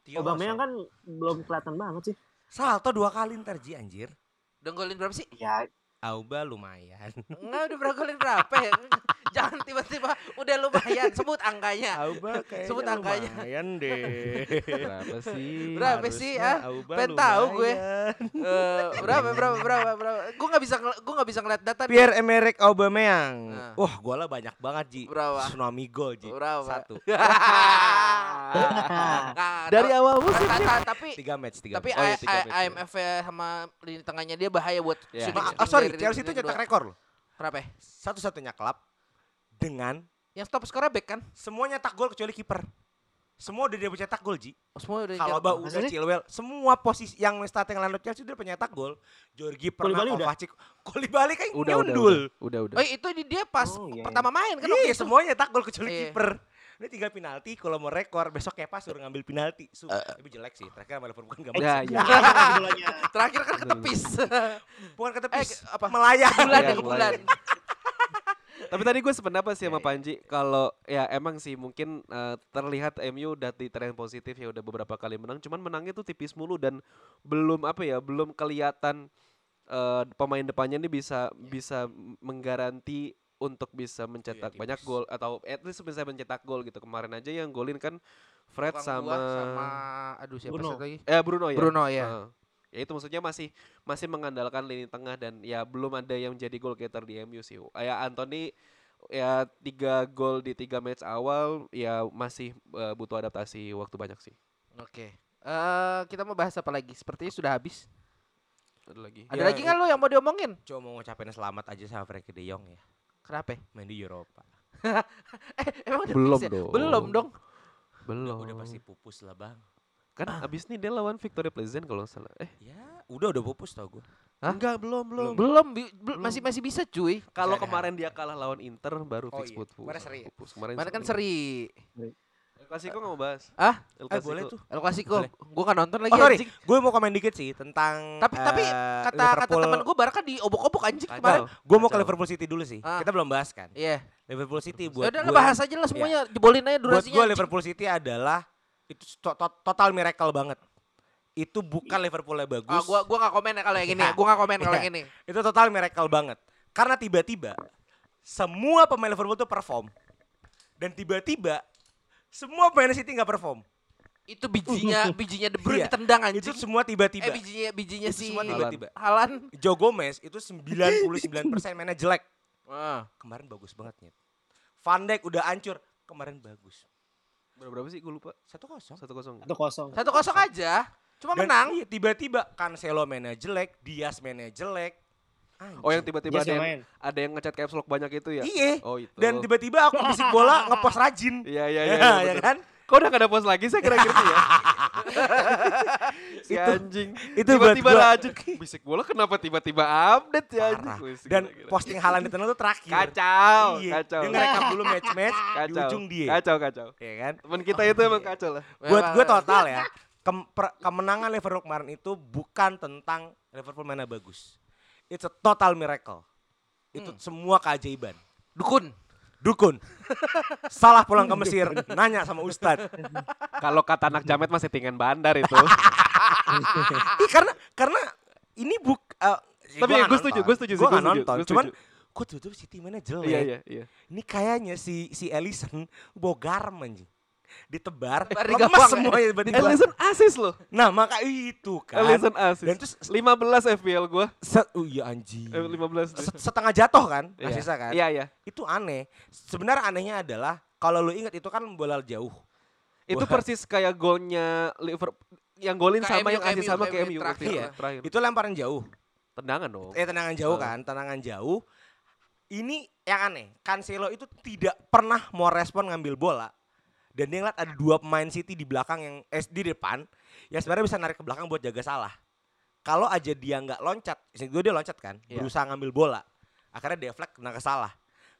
S1: Tiga
S4: Aubameyang
S1: kosong.
S4: kan belum kelihatan banget sih.
S1: salto dua kali ntar Ji anjir.
S2: Udah golin berapa sih?
S4: Ya,
S1: Auba lumayan.
S2: Enggak udah berapa berapa ya? Jangan tiba-tiba udah lumayan sebut angkanya.
S1: Auba
S2: Sebut angkanya.
S1: lumayan deh.
S3: Berapa sih?
S2: Berapa sih, ah? Pengen tahu gue. Eh, berapa berapa berapa berapa? Gue nggak bisa gua nggak bisa ngeliat data. nih.
S1: Pierre Emerick Aubameyang.
S2: Nah.
S1: Wah, golnya banyak banget Ji.
S2: Berapa?
S1: Tsunami gol Ji.
S2: Berapa?
S1: Satu.
S2: Nah,
S3: Dari awal musim
S2: tapi
S1: Tiga match, tiga
S2: tapi
S1: match.
S3: Oh, iya,
S2: I-
S3: tiga
S2: I-
S3: match, ya.
S2: IMF sama lini tengahnya dia bahaya buat
S3: Ya.
S1: Ma-
S2: shooting
S1: oh, sorry,
S2: dari
S1: Chelsea itu cetak rekor loh.
S2: Berapa? ya?
S1: Satu-satunya klub dengan
S2: Yang top skornya back kan?
S1: semua nyetak gol kecuali kiper. Semua udah dia pencetak gol, Ji.
S2: Oh, semua udah
S1: Kalau. Bau udah? Chilwell, semua posisi yang starting line up Chelsea udah pencetak gol. Jorgi pernah? Kovacic. Koulibaly kan
S3: Udah, udah,
S1: nyundul.
S3: udah, udah, udah.
S2: Oh itu di dia pas
S4: Oh, iya,
S2: pertama main kan
S1: Iya,
S2: itu.
S1: semuanya nyetak gol kecuali
S2: Iya.
S1: kiper. Ini tinggal penalti, kalau mau rekor besok Kepa suruh ngambil penalti. Su, tapi jelek sih. Terakhir sama Liverpool kan gak
S3: Ya,
S1: masuk.
S3: ya.
S4: Bolanya.
S2: Terakhir kan ketepis.
S1: Bukan ke tepis,
S2: Eh, apa?
S1: melayang.
S2: bulan
S3: Iya,
S2: ya bulan.
S3: Tapi tadi gue sependapat sih sama
S1: Iya, iya.
S3: Panji kalau ya emang sih mungkin eh, terlihat MU udah di tren positif ya udah beberapa kali menang, cuman menangnya tuh tipis mulu dan belum apa ya, belum kelihatan eh, pemain depannya ini bisa bisa menggaranti untuk bisa mencetak
S1: tipis.
S3: banyak gol atau at least bisa mencetak gol gitu. Kemarin aja yang golin kan Fred
S2: Tukang
S3: sama,
S2: sama aduh siapa
S4: Bruno.
S2: lagi?
S3: eh Bruno ya.
S2: Bruno, ya.
S3: Heeh. Ya itu maksudnya masih masih mengandalkan lini tengah dan ya belum ada yang jadi goal getter di MU sih. Ya Anthony ya tiga gol di tiga match awal ya masih eh, butuh adaptasi waktu banyak sih.
S2: Oke. Eh kita mau bahas apa lagi? Sepertinya sudah habis.
S3: Ada lagi.
S2: Ada
S1: Ya,
S2: lagi nggak lo yang mau diomongin?
S1: Cuma mau ngucapin selamat aja sama Frankie De Jong ya.
S2: Kenapa?
S1: Main di Eropa.
S2: Eh emang
S3: Belum
S2: ya?
S3: dong.
S2: Belum dong.
S3: Belum.
S1: Udah pasti pupus lah bang.
S3: Kan abis ini dia lawan Victoria Pleasant kalau nggak salah. Eh,
S1: Ya, udah udah pupus tau gue.
S2: Hah?
S3: enggak belum belum.
S2: Belum, bi- bel- masih masih bisa cuy.
S3: Kalau
S1: ada.
S3: kemarin dia kalah lawan Inter baru
S1: Oh
S3: fix
S1: iya,
S3: pupus.
S1: kemarin seri ya?
S3: Pupus. Kemarin,
S2: Mana kan seri.
S3: El Clasico nggak mau bahas.
S2: Ah?
S3: El
S1: Eh
S3: Clasico.
S1: boleh tuh.
S2: El Clasico. Gua nggak nonton lagi
S1: Oh sorry,
S2: anjing.
S1: gue mau komen dikit sih tentang
S2: Tapi tapi
S1: eh,
S2: kata kata
S1: Liverpool-
S2: teman gue Barca di obok-obok anjing
S3: Kacau.
S2: kemarin.
S1: Gue mau ke. Liverpool City dulu sih.
S2: Ah.
S1: Kita belum bahas kan.
S2: Iya.
S1: Liverpool City
S2: Ya
S1: buat
S2: udah
S1: gue,
S2: bahas aja lah semuanya. Jebolin aja
S1: buat
S2: durasinya.
S1: gue
S2: anjing.
S1: Liverpool City adalah itu to- to- total miracle banget. Itu bukan Liverpool yang bagus.
S2: Ah, gua gua nggak komen ya kalau yang ini.
S1: Iya.
S2: Gua nggak komen kalau
S1: Iya.
S2: yang ini.
S1: Itu total miracle banget. Karena tiba-tiba semua pemain Liverpool tuh perform. Dan tiba-tiba semua pemain City nggak perform.
S2: Itu bijinya bijinya De Bruyne
S1: Iya.
S2: ditendang anjing.
S1: Itu semua tiba-tiba.
S2: Eh bijinya bijinya
S1: Itu
S2: si
S1: semua tiba-tiba.
S2: Halan.
S1: Joe Gomez itu 99% mainnya jelek.
S2: Ah.
S1: Kemarin bagus banget Nyet. Van Dijk udah hancur. Kemarin bagus.
S3: Berapa berapa sih? Gue lupa.
S1: Satu kosong.
S3: Satu kosong.
S4: Satu kosong.
S2: Satu kosong aja. Cuma
S1: Dan
S2: menang.
S1: iya, tiba-tiba Cancelo mainnya jelek, Diaz mainnya jelek.
S3: Oh yang tiba-tiba
S4: Yes,
S3: ada yang,
S4: main.
S3: ada yang ngecat caps lock banyak itu ya?
S1: Iya.
S3: Oh itu.
S1: Dan tiba-tiba aku bisik bola ngepost rajin.
S3: Iya iya
S1: Ya,
S3: iya.
S1: ya
S3: betul.
S1: kan?
S3: Kok udah gak ada post lagi saya kira gitu ya? si
S1: Itu-
S3: anjing.
S1: itu
S3: tiba-tiba rajin. Bisik bola kenapa tiba-tiba update ya anjing?
S1: Dan
S3: gila, gila.
S1: posting Halan di tengah tuh terakhir.
S3: kacau,
S1: Iya.
S3: kacau.
S1: Dia ngerekap dulu match-match di
S3: Kacau.
S1: ujung dia.
S3: Kacau, kacau.
S1: Ya kan?
S3: Teman kita itu emang kacau lah.
S1: Buat gue total ya. kem- per- kemenangan Liverpool kemarin itu bukan tentang Liverpool mainnya bagus. It's a total miracle. Itu semua keajaiban.
S2: Dukun.
S1: Dukun. Salah pulang ke Mesir, nanya sama Ustadz.
S3: Kalau kata anak jamet masih tinggal bandar itu.
S1: Ih, karena karena ini buk eh,
S3: Tapi ya, gua setuju, gua setuju sih,
S1: nggak
S3: setuju,
S1: nonton.
S3: gua
S1: Cuman kok tuh City mainnya jelek.
S3: iya iya iya.
S1: Ini kayaknya si si Ellison bawa garam anjing. Ditebar,
S2: Tebar di gawang,
S1: semuanya tiba-tiba.
S3: Ellison asis loh.
S1: Nah, maka itu kan.
S3: Ellison asis.
S1: Dan terus
S3: 15 FPL gua.
S1: se- oh iya anjing.
S3: Eh, 15.
S1: Se- setengah jatuh kan,
S3: Iya.
S1: Asisa kan.
S3: Iya iya.
S1: Itu aneh. Sebenarnya anehnya adalah kalau lu ingat itu kan bola jauh.
S3: Itu
S1: Wah.
S3: persis kayak golnya Liverpool yang golin
S2: Ke
S3: sama yang asis sama
S2: MU
S3: ke MU
S2: terakhir.
S3: itu,
S1: Iya.
S3: terakhir.
S1: Itu lemparan jauh.
S3: Tendangan dong.
S1: Eh tendangan jauh
S3: Oh.
S1: kan, tendangan jauh. Ini yang aneh, Cancelo itu tidak pernah mau respon ngambil bola. Dan dia ngeliat ada dua pemain City di belakang yang eh di depan yang sebenarnya bisa narik ke belakang buat jaga salah. Kalau aja dia nggak loncat, gue dia loncat kan,
S3: Iya.
S1: berusaha ngambil bola. Akhirnya deflect kena ke salah.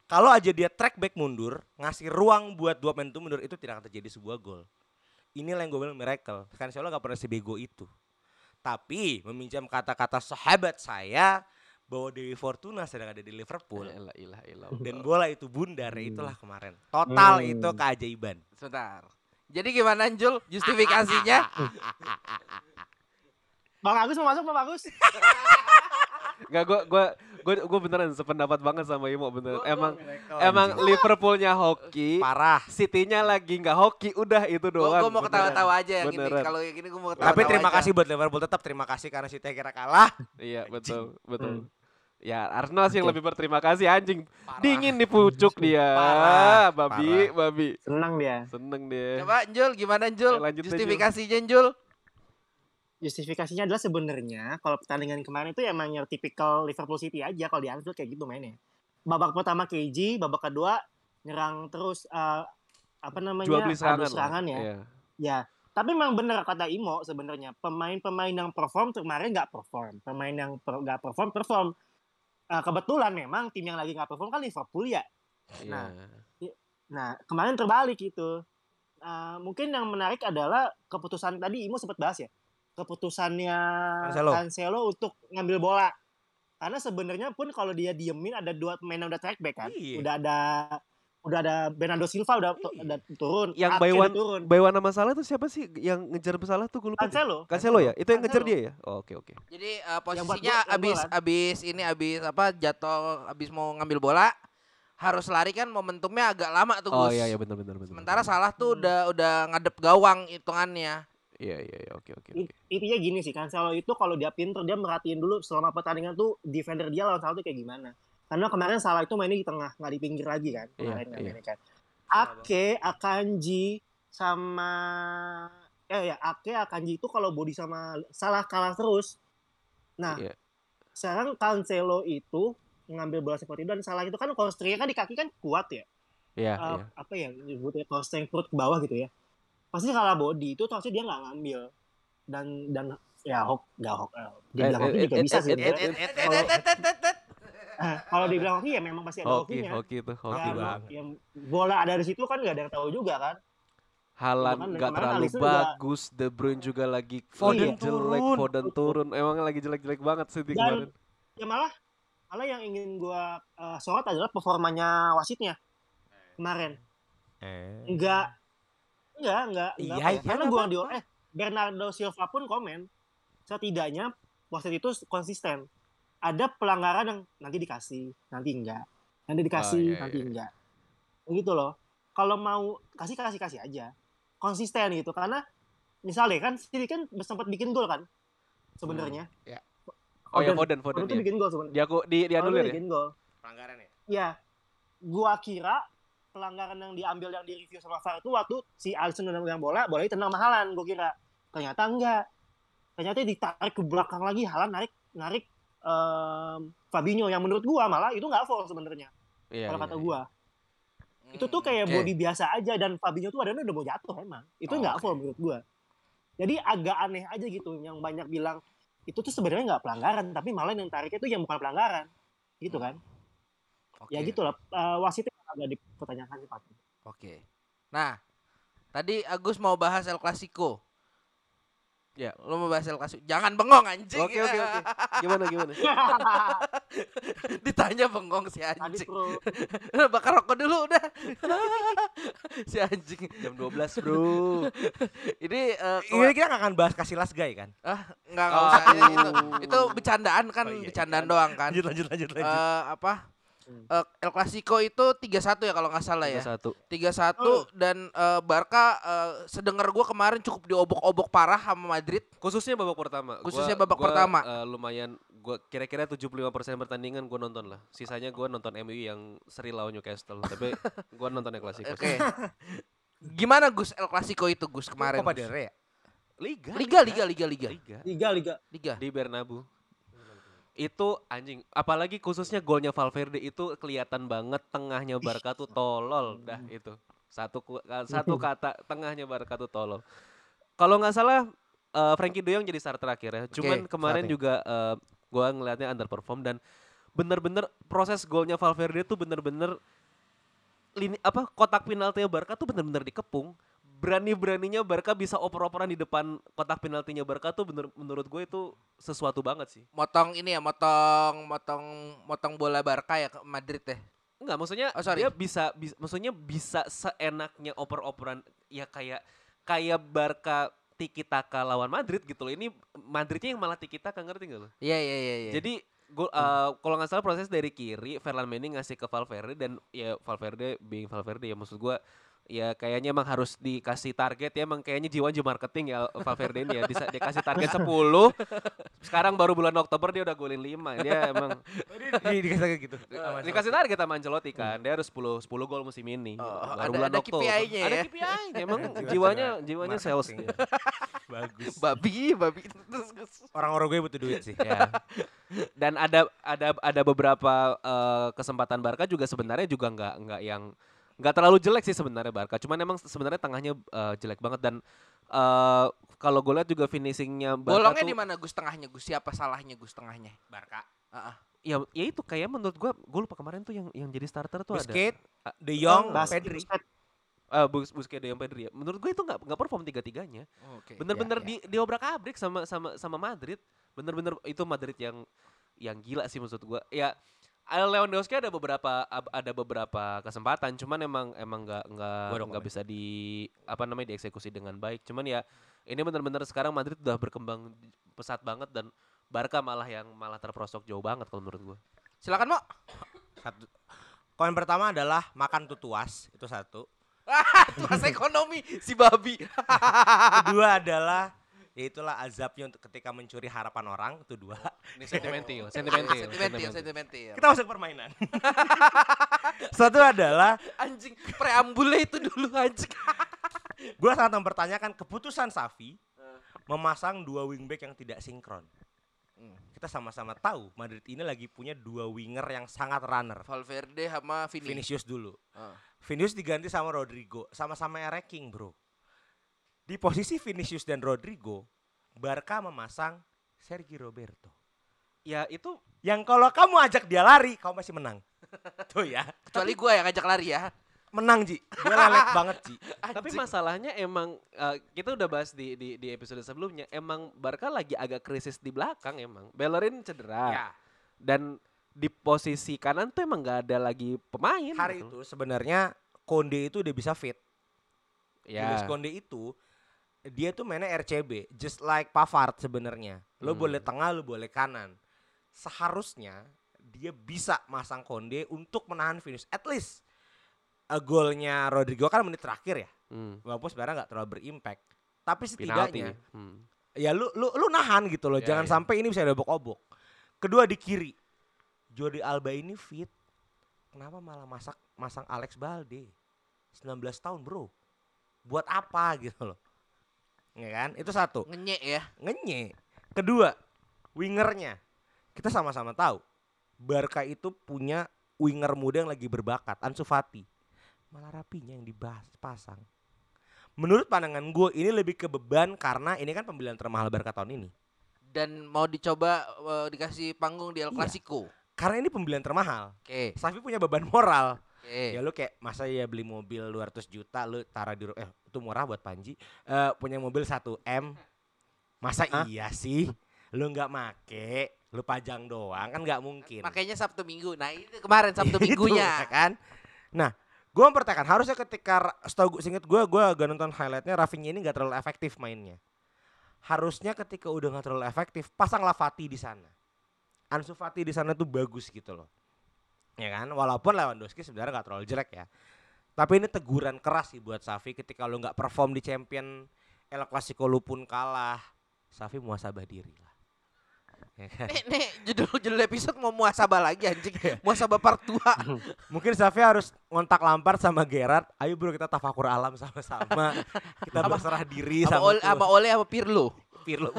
S1: Kalau aja dia track back mundur, ngasih ruang buat dua pemain itu mundur itu tidak akan terjadi sebuah gol. Inilah yang gue bilang miracle. Cancelo nggak pernah sebego itu. Tapi meminjam kata-kata sahabat saya bahwa Dewi Fortuna sedang ada di Liverpool
S3: Ilah, ilah, ilah.
S1: dan bola itu bundar ya itulah kemarin. Total
S4: Hmm.
S1: itu keajaiban.
S2: Sebentar. Jadi gimana Jul justifikasinya?
S4: Bang Agus mau masuk Bang Agus?
S3: Enggak gua gua gua gua beneran sependapat banget sama Imo beneran. Emang emang Liverpoolnya hoki,
S1: Parah.
S3: City-nya lagi nggak hoki, udah itu
S2: Gue
S3: doang.
S2: mau ketawa-tawa aja yang ini.
S3: Beneran.
S2: Kalau yang ini gue mau ketawa-tawa
S1: Tapi terima
S2: aja.
S1: kasih buat Liverpool tetap terima kasih karena City kira kalah.
S3: Iya, betul, betul.
S4: Hmm.
S3: Ya, Arsenal sih yang lebih berterima kasih anjing.
S1: Parah.
S3: Dingin di pucuk dia.
S1: Parah,
S3: babi,
S1: parah.
S3: babi.
S4: Senang dia.
S3: Seneng dia.
S2: Coba Jul gimana Jul?
S3: Jul.
S2: Justifikasinya Jul.
S4: Justifikasinya adalah sebenarnya kalau pertandingan kemarin itu emang yang tipikal Liverpool City aja kalau di Anfield kayak gitu mainnya. Babak pertama KG, babak kedua nyerang terus eh, apa namanya
S3: Jual beli serangan,
S4: serangan ya.
S3: Iya.
S4: Ya, tapi memang benar kata Imo sebenarnya pemain-pemain yang perform kemarin nggak perform, pemain yang per- nggak perform perform. Eh, kebetulan memang tim yang lagi nggak perform kan Liverpool ya. Nah,
S3: Iya.
S4: Nah kemarin terbalik gitu. Eh, mungkin yang menarik adalah keputusan tadi Imo sempat bahas ya, keputusannya
S1: Cancelo.
S4: Cancelo untuk ngambil bola. Karena sebenarnya pun kalau dia diemin ada dua pemain yang udah track back kan,
S1: Iya.
S4: udah ada udah ada Bernardo Silva udah,
S1: Iya.
S4: udah turun,
S3: Yang one,
S4: turun,
S3: by one sama salah tuh siapa sih yang ngejar salah tuh gue lupa.
S4: Cancelo,
S3: Cancelo ya? Itu yang ngejar dia ya? Oh, Oke oke.
S2: Jadi eh,
S4: Yang buat
S2: posisinya
S4: yang
S2: abis
S4: kan?
S2: abis ini abis apa jatuh abis mau ngambil bola harus lari kan momentumnya agak lama tuh
S3: Oh
S2: Gus.
S3: iya iya benar benar benar.
S2: Sementara salah tuh udah udah ngadep gawang hitungannya.
S3: Iya iya iya oke oke oke.
S4: intinya gini sih Cancelo itu kalau dia pinter dia merhatiin dulu selama pertandingan tuh defender dia lawan Salah tuh kayak gimana karena kemarin Salah itu mainnya di tengah nggak di pinggir lagi kan
S3: Iya,
S4: kemarin kan
S3: iya.
S4: mainnya kan Ake Akanji sama eh ya Ake Akanji itu kalau body sama Salah kalah terus nah
S3: Iya.
S4: sekarang Cancelo itu ngambil bola seperti itu dan Salah itu kan constraint kan di kaki kan kuat ya
S3: Iya
S4: Eh,
S3: iya.
S4: apa ya nyebutnya constraint perut ke bawah gitu ya pasti kalah body itu harusnya dia nggak ngambil dan dan ya hook nggak hook eh, dia
S3: Eh,
S4: bilang
S3: eh,
S4: hoki juga
S3: eh,
S4: bisa
S3: eh,
S4: sih
S3: eh,
S4: Kalau- dibilang hoki ya memang pasti ada
S3: Hoki
S4: hokinya
S3: hoki itu hoki
S4: ya,
S3: banget.
S4: ya, bola ada di situ kan nggak ada yang tahu juga kan
S3: Halan nggak terlalu
S4: Alisson juga-
S3: bagus, De Bruyne juga lagi
S1: Foden
S3: lagi jelek,
S1: turun.
S3: Foden turun. Emang lagi jelek-jelek banget sih di kemarin.
S4: dan ya malah malah yang ingin gua eh, sorot adalah performanya wasitnya kemarin
S1: Eh.
S4: enggak enggak enggak,
S1: Iya,
S4: enggak ya.
S1: iya,
S4: karena gua
S1: apa-apa.
S4: eh Bernardo Silva pun komen setidaknya wasit itu konsisten ada pelanggaran yang nanti dikasih nanti enggak. Nanti dikasih
S3: Oh, iya,
S4: nanti
S3: iya.
S4: enggak. Gitu loh. Kalau mau kasih kasih kasih aja. Konsisten gitu. Karena misalnya kan City kan sempat bikin gol kan sebenarnya.
S3: Oh ya
S4: Foden.
S3: Foden, Foden
S4: Foden tuh
S3: ya.
S4: bikin gol sebenarnya.
S3: Dia aku di dianulir ya.
S4: bikin gol
S1: Pelanggaran ya?
S4: ya gua kira pelanggaran yang diambil yang di review sama VAR itu waktu si Alisson udah megang bola bola ditendang sama Halan gua kira. Ternyata enggak. Ternyata ditarik ke belakang lagi Halan narik narik em, Fabinho yang menurut gua malah itu nggak foul sebenarnya
S3: Iya.
S4: kalau
S3: iya,
S4: kata
S3: iya.
S4: gua itu tuh kayak
S2: Oke.
S4: body biasa aja dan Fabinho tuh badannya udah mau jatuh emang itu
S2: Oh,
S4: nggak
S2: oke.
S4: foul menurut gua jadi agak aneh aja gitu yang banyak bilang itu tuh sebenarnya nggak pelanggaran tapi malah yang tariknya tuh yang bukan pelanggaran gitu kan
S2: Oke.
S4: ya gitu lah Eh, wasitnya agak dipertanyakan sih.
S2: Oke. Nah, tadi Agus mau bahas El Clasico.
S3: Ya.
S2: Lo mau bahas El Clasico. Jangan bengong anjing.
S3: Oke oke oke. Gimana gimana?
S2: Ditanya bengong si
S4: Tadi
S2: anjing.
S4: bro
S2: Bakar rokok dulu udah. si anjing.
S3: Jam 12 bro.
S2: Ini eh,
S1: Ini kita nggak akan bahas kasih last guy kan?
S2: ah enggak enggak usah itu. Itu bercandaan kan,
S1: Oh, iya,
S2: bercandaan
S1: iya.
S2: doang kan.
S1: Lanjut lanjut lanjut lanjut.
S2: Eh, apa? Eh, El Clasico itu 3-1 ya kalau nggak salah ya.
S3: Satu.
S2: 3-1
S4: Oh.
S2: dan eh, Barca eh, sedengar gua kemarin cukup diobok-obok parah sama Madrid.
S3: Khususnya babak pertama.
S2: Khususnya
S3: Gua-
S2: babak
S3: gua,
S2: pertama.
S3: eh, lumayan gua kira-kira 75% pertandingan gua nonton lah. Sisanya gua nonton MU yang seri lawan Newcastle. Tapi gua nonton yang klasik.
S2: Oke. Gimana Gus El Clasico itu Gus kemarin?
S1: Copa del Rey ya?
S3: Liga.
S2: Liga, Liga, Liga, Liga.
S3: Liga.
S4: liga liga
S2: Liga.
S3: Di Bernabeu. Itu anjing, apalagi khususnya golnya Valverde itu kelihatan banget tengahnya Barca tuh tolol dah itu. Satu ka- satu kata tengahnya Barca tuh tolol. Kalau nggak salah eh, Frankie De Jong jadi starter akhir ya. Cuman kemarin
S1: starting.
S3: juga eh, gua ngelihatnya underperform dan bener-bener proses golnya Valverde tuh bener-bener lini apa kotak penaltinya Barca tuh bener-bener dikepung. Berani-beraninya Barca bisa oper-operan di depan kotak penaltinya Barca tuh bener menurut gue itu sesuatu banget sih.
S2: Motong ini ya, motong motong motong bola Barca ya ke Madrid ya.
S3: Enggak, maksudnya
S2: Oh, sorry.
S3: dia bisa, bis- maksudnya bisa seenaknya oper-operan ya kayak kayak Barca tiki taka lawan Madrid gitu loh. Ini Madridnya yang malah tiki taka ngerti gak lo?
S2: Iya, iya, iya, iya.
S3: Jadi gol eh, kalau nggak salah proses dari kiri Ferland Mendy ngasih ke Valverde dan ya Valverde being Valverde ya maksud gua ya kayaknya emang harus dikasih target ya emang kayaknya jiwa jiwa marketing ya Valverde ini ya bisa dikasih target 10 sekarang baru bulan Oktober dia udah golin 5 dia emang
S1: Di dikasih target gitu.
S3: Eh, dikasih target sama Ancelotti kan dia harus 10 10 gol musim ini
S2: Oh,
S3: baru
S2: ada-
S3: bulan
S2: ada
S3: Oktober
S2: KPI-nya
S3: ada
S2: ya.
S3: KPI-nya emang
S1: Jiwa-jiwa
S3: jiwanya jiwanya sales dia.
S1: Bagus.
S2: babi, babi.
S1: Orang-orang gue butuh duit sih.
S3: ya. Dan ada ada ada beberapa eh, kesempatan Barca juga sebenarnya juga nggak nggak yang nggak terlalu jelek sih sebenarnya Barca. Cuman emang sebenarnya tengahnya eh, jelek banget dan eh kalau gue lihat juga finishingnya Barca
S2: Bolongnya
S3: tuh,
S2: di mana Gus tengahnya Gus? Siapa salahnya Gus tengahnya?
S1: Barca.
S2: Heeh.
S3: ya ya itu kayak menurut gue gue lupa kemarin tuh yang yang jadi starter tuh ada
S1: Busquets, De Jong,
S5: Bas-
S1: Pedri.
S3: eh Bus Busquets de Jong Pedri ya. Menurut gue itu nggak nggak perform tiga tiganya.
S2: Oke.
S3: Bener-bener
S4: ya.
S3: di diobrak abrik sama sama sama Madrid. Bener-bener itu Madrid yang yang gila sih maksud gua. Ya Lewandowski ada beberapa ada beberapa kesempatan, cuman emang emang nggak nggak
S1: Gua dong
S3: nggak bisa di apa namanya dieksekusi dengan baik. Cuman ya ini bener-bener sekarang Madrid udah berkembang pesat banget dan Barca malah yang malah terprosok jauh banget kalau menurut gua.
S2: Silakan, Mo.
S1: Satu. Koin pertama adalah makan tutuas, itu satu.
S2: Tuas ekonomi si babi.
S1: Kedua adalah itulah azabnya untuk ketika mencuri harapan orang, itu dua.
S3: Ini sentimental, sentimental,
S2: sentimental, sentimental.
S1: Kita masuk permainan. satu adalah
S2: Anjing, preambulnya itu dulu anjing.
S1: gue sangat mempertanyakan keputusan Safi memasang dua wingback yang tidak sinkron.
S2: Hmm.
S1: Kita sama-sama tahu Madrid ini lagi punya dua winger yang sangat runner.
S2: Valverde sama Vini.
S1: Vinicius dulu.
S2: Ah.
S1: Vinicius diganti sama Rodrigo, sama-sama ranking, Bro. Di posisi Vinicius dan Rodrigo, Barca memasang Sergi Roberto.
S3: Ya itu
S1: Yang kalau kamu ajak dia lari, kamu masih menang. Tuh ya.
S2: Kecuali gua yang ngajak lari ya.
S1: Menang, Ji. Dia lelek banget, Ji.
S3: Tapi masalahnya emang eh, kita udah bahas di, di di episode sebelumnya, emang Barca lagi agak krisis di belakang emang. Bellerin cedera
S1: Ya.
S3: dan di posisi kanan tuh emang nggak ada lagi pemain.
S1: Hari
S3: gitu.
S1: itu sebenarnya Konde itu udah bisa fit.
S3: ya.
S1: Julius Konde itu dia tuh mainnya RCB, just like Pavard sebenarnya. Lo
S3: Hmm.
S1: boleh tengah, lo boleh kanan. Seharusnya dia bisa masang Konde untuk menahan finish. At least uh, golnya Rodrigo kan menit terakhir ya.
S3: Hmm,
S1: Walaupun sebenarnya nggak terlalu berimpact. Tapi
S3: penalti.
S1: setidaknya
S3: Hmm.
S1: ya lu lu lu nahan gitu loh.
S3: Ya,
S1: Jangan
S3: ya.
S1: sampai ini bisa dobok-obok. Kedua di kiri. Jordi Alba ini fit. Kenapa malah masak masang Alex Balde? 19 tahun, Bro. Buat apa gitu loh. Ya kan? Itu satu.
S2: Ngenyek ya.
S1: Ngenye. Kedua, wingernya. Kita sama-sama tahu. Barca itu punya winger muda yang lagi berbakat, Ansu Fati. Malah rapinya yang dibahas pasang. Menurut pandangan gue ini lebih ke beban karena ini kan pembelian termahal Barca tahun ini.
S2: Dan mau dicoba eh, dikasih panggung di El
S1: Iya.
S2: Clasico.
S1: Karena ini pembelian termahal.
S2: Oke.
S1: Safi punya beban moral.
S2: Oke.
S1: Ya lu kayak masa ya beli mobil 200 juta lu taruh di eh itu murah buat Panji. Eh punya mobil 1 M. Masa iya sih? Lu nggak make, lu pajang doang kan nggak mungkin.
S2: Makanya Sabtu Minggu. Nah, itu kemarin Sabtu
S1: Itu,
S2: Minggunya.
S1: ya kan? Nah, gue mempertanyakan harusnya ketika setahu gue singkat gue gue agak nonton highlightnya Rafinha ini nggak terlalu efektif mainnya. Harusnya ketika udah nggak terlalu efektif pasanglah Fati di sana. Ansu Fati di sana tuh bagus gitu loh. Ya kan? Walaupun Lewandowski sebenarnya nggak terlalu jelek ya. Tapi ini teguran keras sih buat Safi ketika lu nggak perform di Champion El Clasico lu pun kalah. Safi muasabah diri lah. Ya kan?
S2: Nih, nih judul judul episode mau muasabah lagi anjing. Muasabah part 2.
S1: Mungkin Safi harus ngontak Lampard sama Gerard. Ayo bro kita tafakur alam sama-sama. kita berserah diri
S2: sama
S1: sama,
S2: Ole sama Ole sama Pirlo.
S1: Pirlo.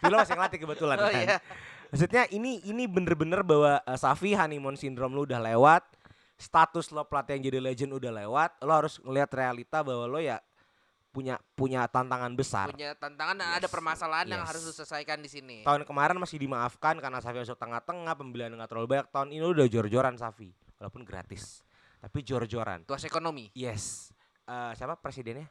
S1: Pirlo masih ngelatih kebetulan
S2: Oh
S1: kan.
S2: iya.
S1: Maksudnya ini ini bener-bener bahwa uh, Safi honeymoon syndrome lu udah lewat. Status lo pelatih yang jadi legend udah lewat. Lo harus ngelihat realita bahwa lo ya punya punya tantangan besar.
S2: Punya tantangan dan ada
S1: Yes.
S2: permasalahan yang
S1: Yes.
S2: harus diselesaikan di sini.
S1: Tahun kemarin masih dimaafkan karena Safi masuk tengah-tengah, pembelian nggak terlalu banyak. Tahun ini udah jor-joran Safi, walaupun gratis. Tapi jor-joran.
S2: Tuas ekonomi.
S1: Yes. Eh, siapa presidennya?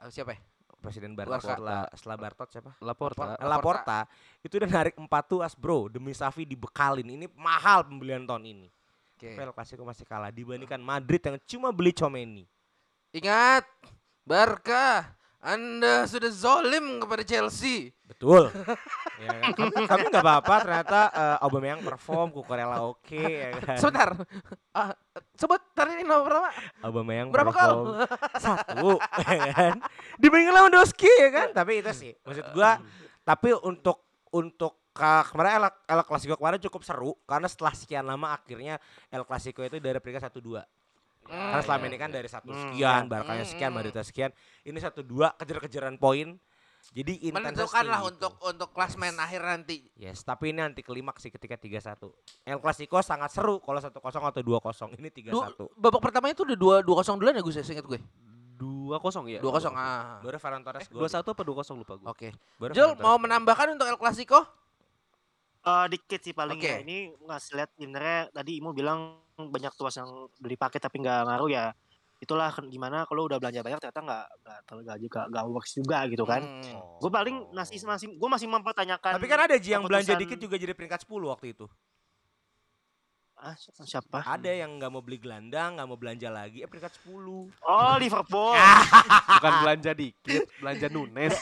S2: Eh, siapa ya?
S1: Presiden Bartot
S2: Barca.
S1: setelah, setelah Bartot siapa?
S3: Laporta.
S2: Laporta.
S1: Laporta itu udah narik empat tuas bro demi Safi dibekalin ini mahal pembelian tahun ini.
S2: Oke.
S1: Pel Clasico masih kalah dibandingkan Madrid yang cuma beli Comeni.
S2: Ingat, Barca, Anda sudah zolim kepada Chelsea.
S1: Betul. ya kan? Kami kami nggak apa-apa ternyata uh, Aubameyang perform, Kukurela oke ya kan.
S2: Sebentar. Ah, sebut tadi ini nomor berapa?
S1: Aubameyang
S2: Berapa
S1: perform satu ya kan. Dibandingkan Lewandowski ya kan. Tapi itu sih maksud gua tapi untuk untuk kemarin El, El Clasico kemarin cukup seru karena setelah sekian lama akhirnya El Clasico itu dari peringkat satu dua. Karena selama ini kan dari satu sekian, Barkanya sekian, Madridnya sekian. Ini satu dua kejar-kejaran poin. Jadi
S2: Menentukan lah untuk
S1: itu.
S2: untuk klasmen akhir nanti.
S1: Yes, tapi ini nanti klimaks sih ketika 3-1. El Clasico sangat seru kalau 1-0 atau 2-0. Ini 3-1.
S2: Du- babak pertama itu udah dua dua kosong duluan ya Gus ya seingat gue.
S3: Dua kosong ya.
S2: Dua kosong ah.
S1: Baru Ferran Torres gol.
S3: Dua satu apa dua kosong lupa gue.
S2: Oke.
S1: Baru
S2: Jul mau menambahkan untuk El Clasico?
S4: Eh, dikit sih paling
S2: Oke.
S4: ya. Ini ngasih lihat sebenarnya tadi Imo bilang banyak tuas yang udah dipakai tapi nggak ngaruh ya. Itulah kan gimana kalau udah belanja banyak ternyata nggak nggak nggak juga nggak works juga gitu kan.
S2: Hmm.
S4: Gue paling masih masih gue masih mempertanyakan.
S1: Tapi kan ada Ji yang belanja dikit juga jadi peringkat 10 waktu itu.
S4: Ah, si- siapa?
S1: Ada yang nggak mau beli gelandang, nggak mau belanja lagi, eh peringkat 10.
S4: Oh Liverpool.
S3: Bukan belanja dikit, belanja Nunes.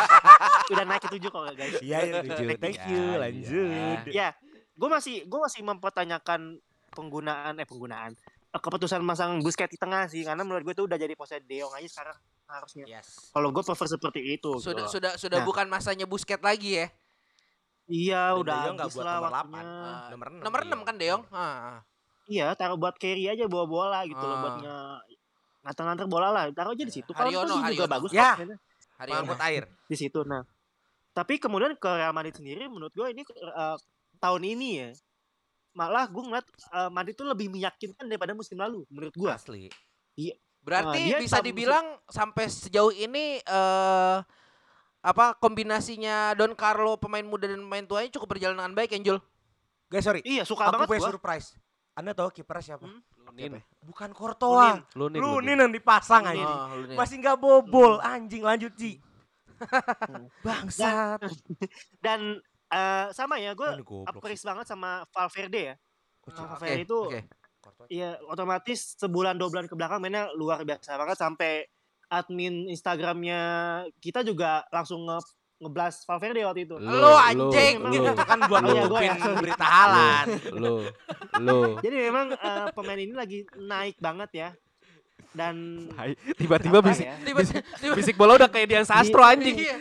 S4: udah naik ke tujuh kok guys.
S1: Iya, ya, lucu. Thank you.
S3: Ya,
S1: Lanjut.
S4: Ya, gue masih gue masih mempertanyakan penggunaan eh penggunaan eh, keputusan masang Busquets di tengah sih karena menurut gue itu udah jadi posisi De Jong aja sekarang harusnya.
S1: Yes.
S4: Kalau gue prefer seperti itu. gitu
S2: Sudah
S4: loh.
S2: sudah sudah
S4: Nah.
S2: bukan masanya Busket lagi ya.
S4: Iya,
S1: Dan
S4: udah
S1: De Jong nggak
S4: habis
S1: buat
S4: lah
S1: nomor
S4: waktunya.
S1: 8.
S2: Ah,
S1: Nomor 6.
S2: Nomor 6 kan Deong. Ah.
S4: Iya, taruh buat carry aja bawa bola gitu loh
S2: Ah.
S4: buat nge nganter-nganter bola lah. Taruh aja di situ. Kalau
S2: Haryono,
S4: sih juga
S2: Haryono.
S4: bagus
S1: Ya.
S2: Hari
S1: Pengangkut air.
S4: di situ. Nah, tapi kemudian ke Real Madrid sendiri menurut gue ini eh, tahun ini ya malah gue ngeliat eh, Madrid tuh lebih meyakinkan daripada musim lalu menurut gue.
S1: Asli.
S2: Berarti
S4: Nah,
S2: bisa dibilang sampai sejauh ini eh apa kombinasinya Don Carlo pemain muda dan pemain tuanya cukup berjalan dengan baik Angel.
S1: Guys, sorry.
S4: Iya, suka
S1: Aku
S4: banget
S1: punya
S4: gua.
S1: surprise. Anda tahu kipernya siapa?
S4: Hmm?
S3: Lunin.
S1: Bukan Courtois.
S3: Lunin.
S1: Lunin yang dipasang
S4: Lunin.
S1: aja.
S2: Oh, Lunin.
S1: Masih nggak bobol, anjing lanjut Ji. Bangsat.
S4: Dan eh, sama ya, gue
S1: Oh, sih.
S4: banget sama Valverde ya.
S1: Oh,
S2: Oke,
S4: Valverde itu
S2: oke.
S1: Courtois.
S4: Iya, otomatis sebulan dua bulan ke belakang mainnya luar biasa banget sampai admin Instagramnya kita juga langsung nge ngeblas Valverde waktu itu.
S2: Lu, anjing.
S3: Lu,
S1: Itu kan buat
S4: iya, gua
S1: nutupin
S4: ya,
S1: berita halan.
S3: lu, lu.
S4: Jadi memang eh, pemain ini lagi naik banget ya. Dan
S3: Tiba-tiba bisik,
S4: ya,
S2: Tiba- tiba-
S3: bisik bola udah kayak Dian Sastro anjing.
S2: Iya.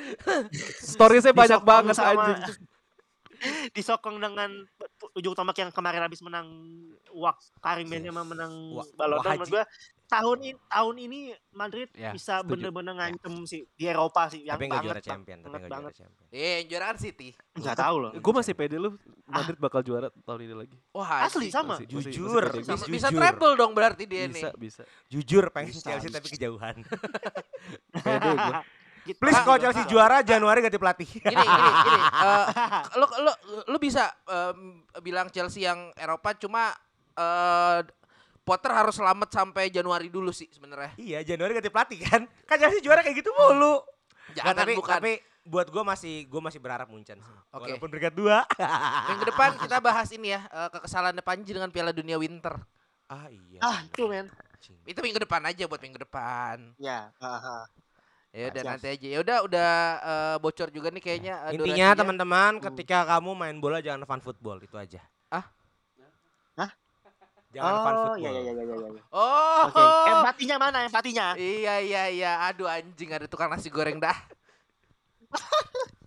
S3: Storiesnya banyak banget
S4: sama-
S3: anjing.
S4: disokong dengan ujung tombak yang kemarin habis menang Wak Karim
S1: Yes.
S4: Benzema menang d'Or
S1: Wahaji.
S4: menurut gua tahun ini tahun ini Madrid
S3: Ya,
S4: bisa bener-bener ngancem sih di Eropa sih yang
S1: Tapi
S4: banget
S1: juara champion, tapi
S4: banget
S1: nggak juara
S4: banget.
S1: champion.
S2: Eh, yang juara kan City.
S4: nggak tahu loh
S3: Gue masih pede lu Madrid bakal juara tahun ini lagi.
S2: Wah,
S4: asli
S2: anjing.
S4: sama
S3: Masih- masih- masih
S1: Jujur.
S3: pede
S2: Bisa, bisa
S1: Jujur.
S2: treble dong berarti dia
S3: Bisa,
S2: nih.
S3: bisa.
S1: Jujur pengen
S4: Bisa,
S1: Chelsea
S4: bisa.
S1: tapi kejauhan.
S3: Pede gue.
S4: Gitu.
S1: Please
S4: Ah,
S1: kalau Chelsea juara Januari ganti pelatih.
S2: Gini, gini, gini. eh, lu, lu, lu bisa em, bilang Chelsea yang Eropa cuma eh Potter harus selamat sampai Januari dulu sih sebenarnya.
S1: iya, Januari ganti pelatih kan. Kan Chelsea juara kayak gitu mulu. Nggak,
S2: Jangan
S1: tapi,
S2: bukan.
S1: tapi buat gue masih gue masih berharap Munchen sih.
S2: Oke.
S1: Walaupun peringkat dua.
S2: Minggu depan kita bahas ini ya eh, kekesalan Panji dengan Piala Dunia Winter.
S1: ah iya.
S4: ah itu men
S2: Itu minggu depan aja buat minggu depan.
S4: ya ah, ah.
S2: Ya udah nanti aja. Ya udah udah eh, bocor juga nih kayaknya. eh,
S1: Intinya teman-teman ketika kamu main bola jangan fun football itu aja.
S2: Ah?
S4: Hah?
S1: Jangan fun
S4: oh
S1: football.
S4: iya iya iya iya iya.
S2: Oh.
S4: Oke, empatinya mana empatinya?
S2: Iya iya iya. Aduh anjing ada tukang nasi goreng dah.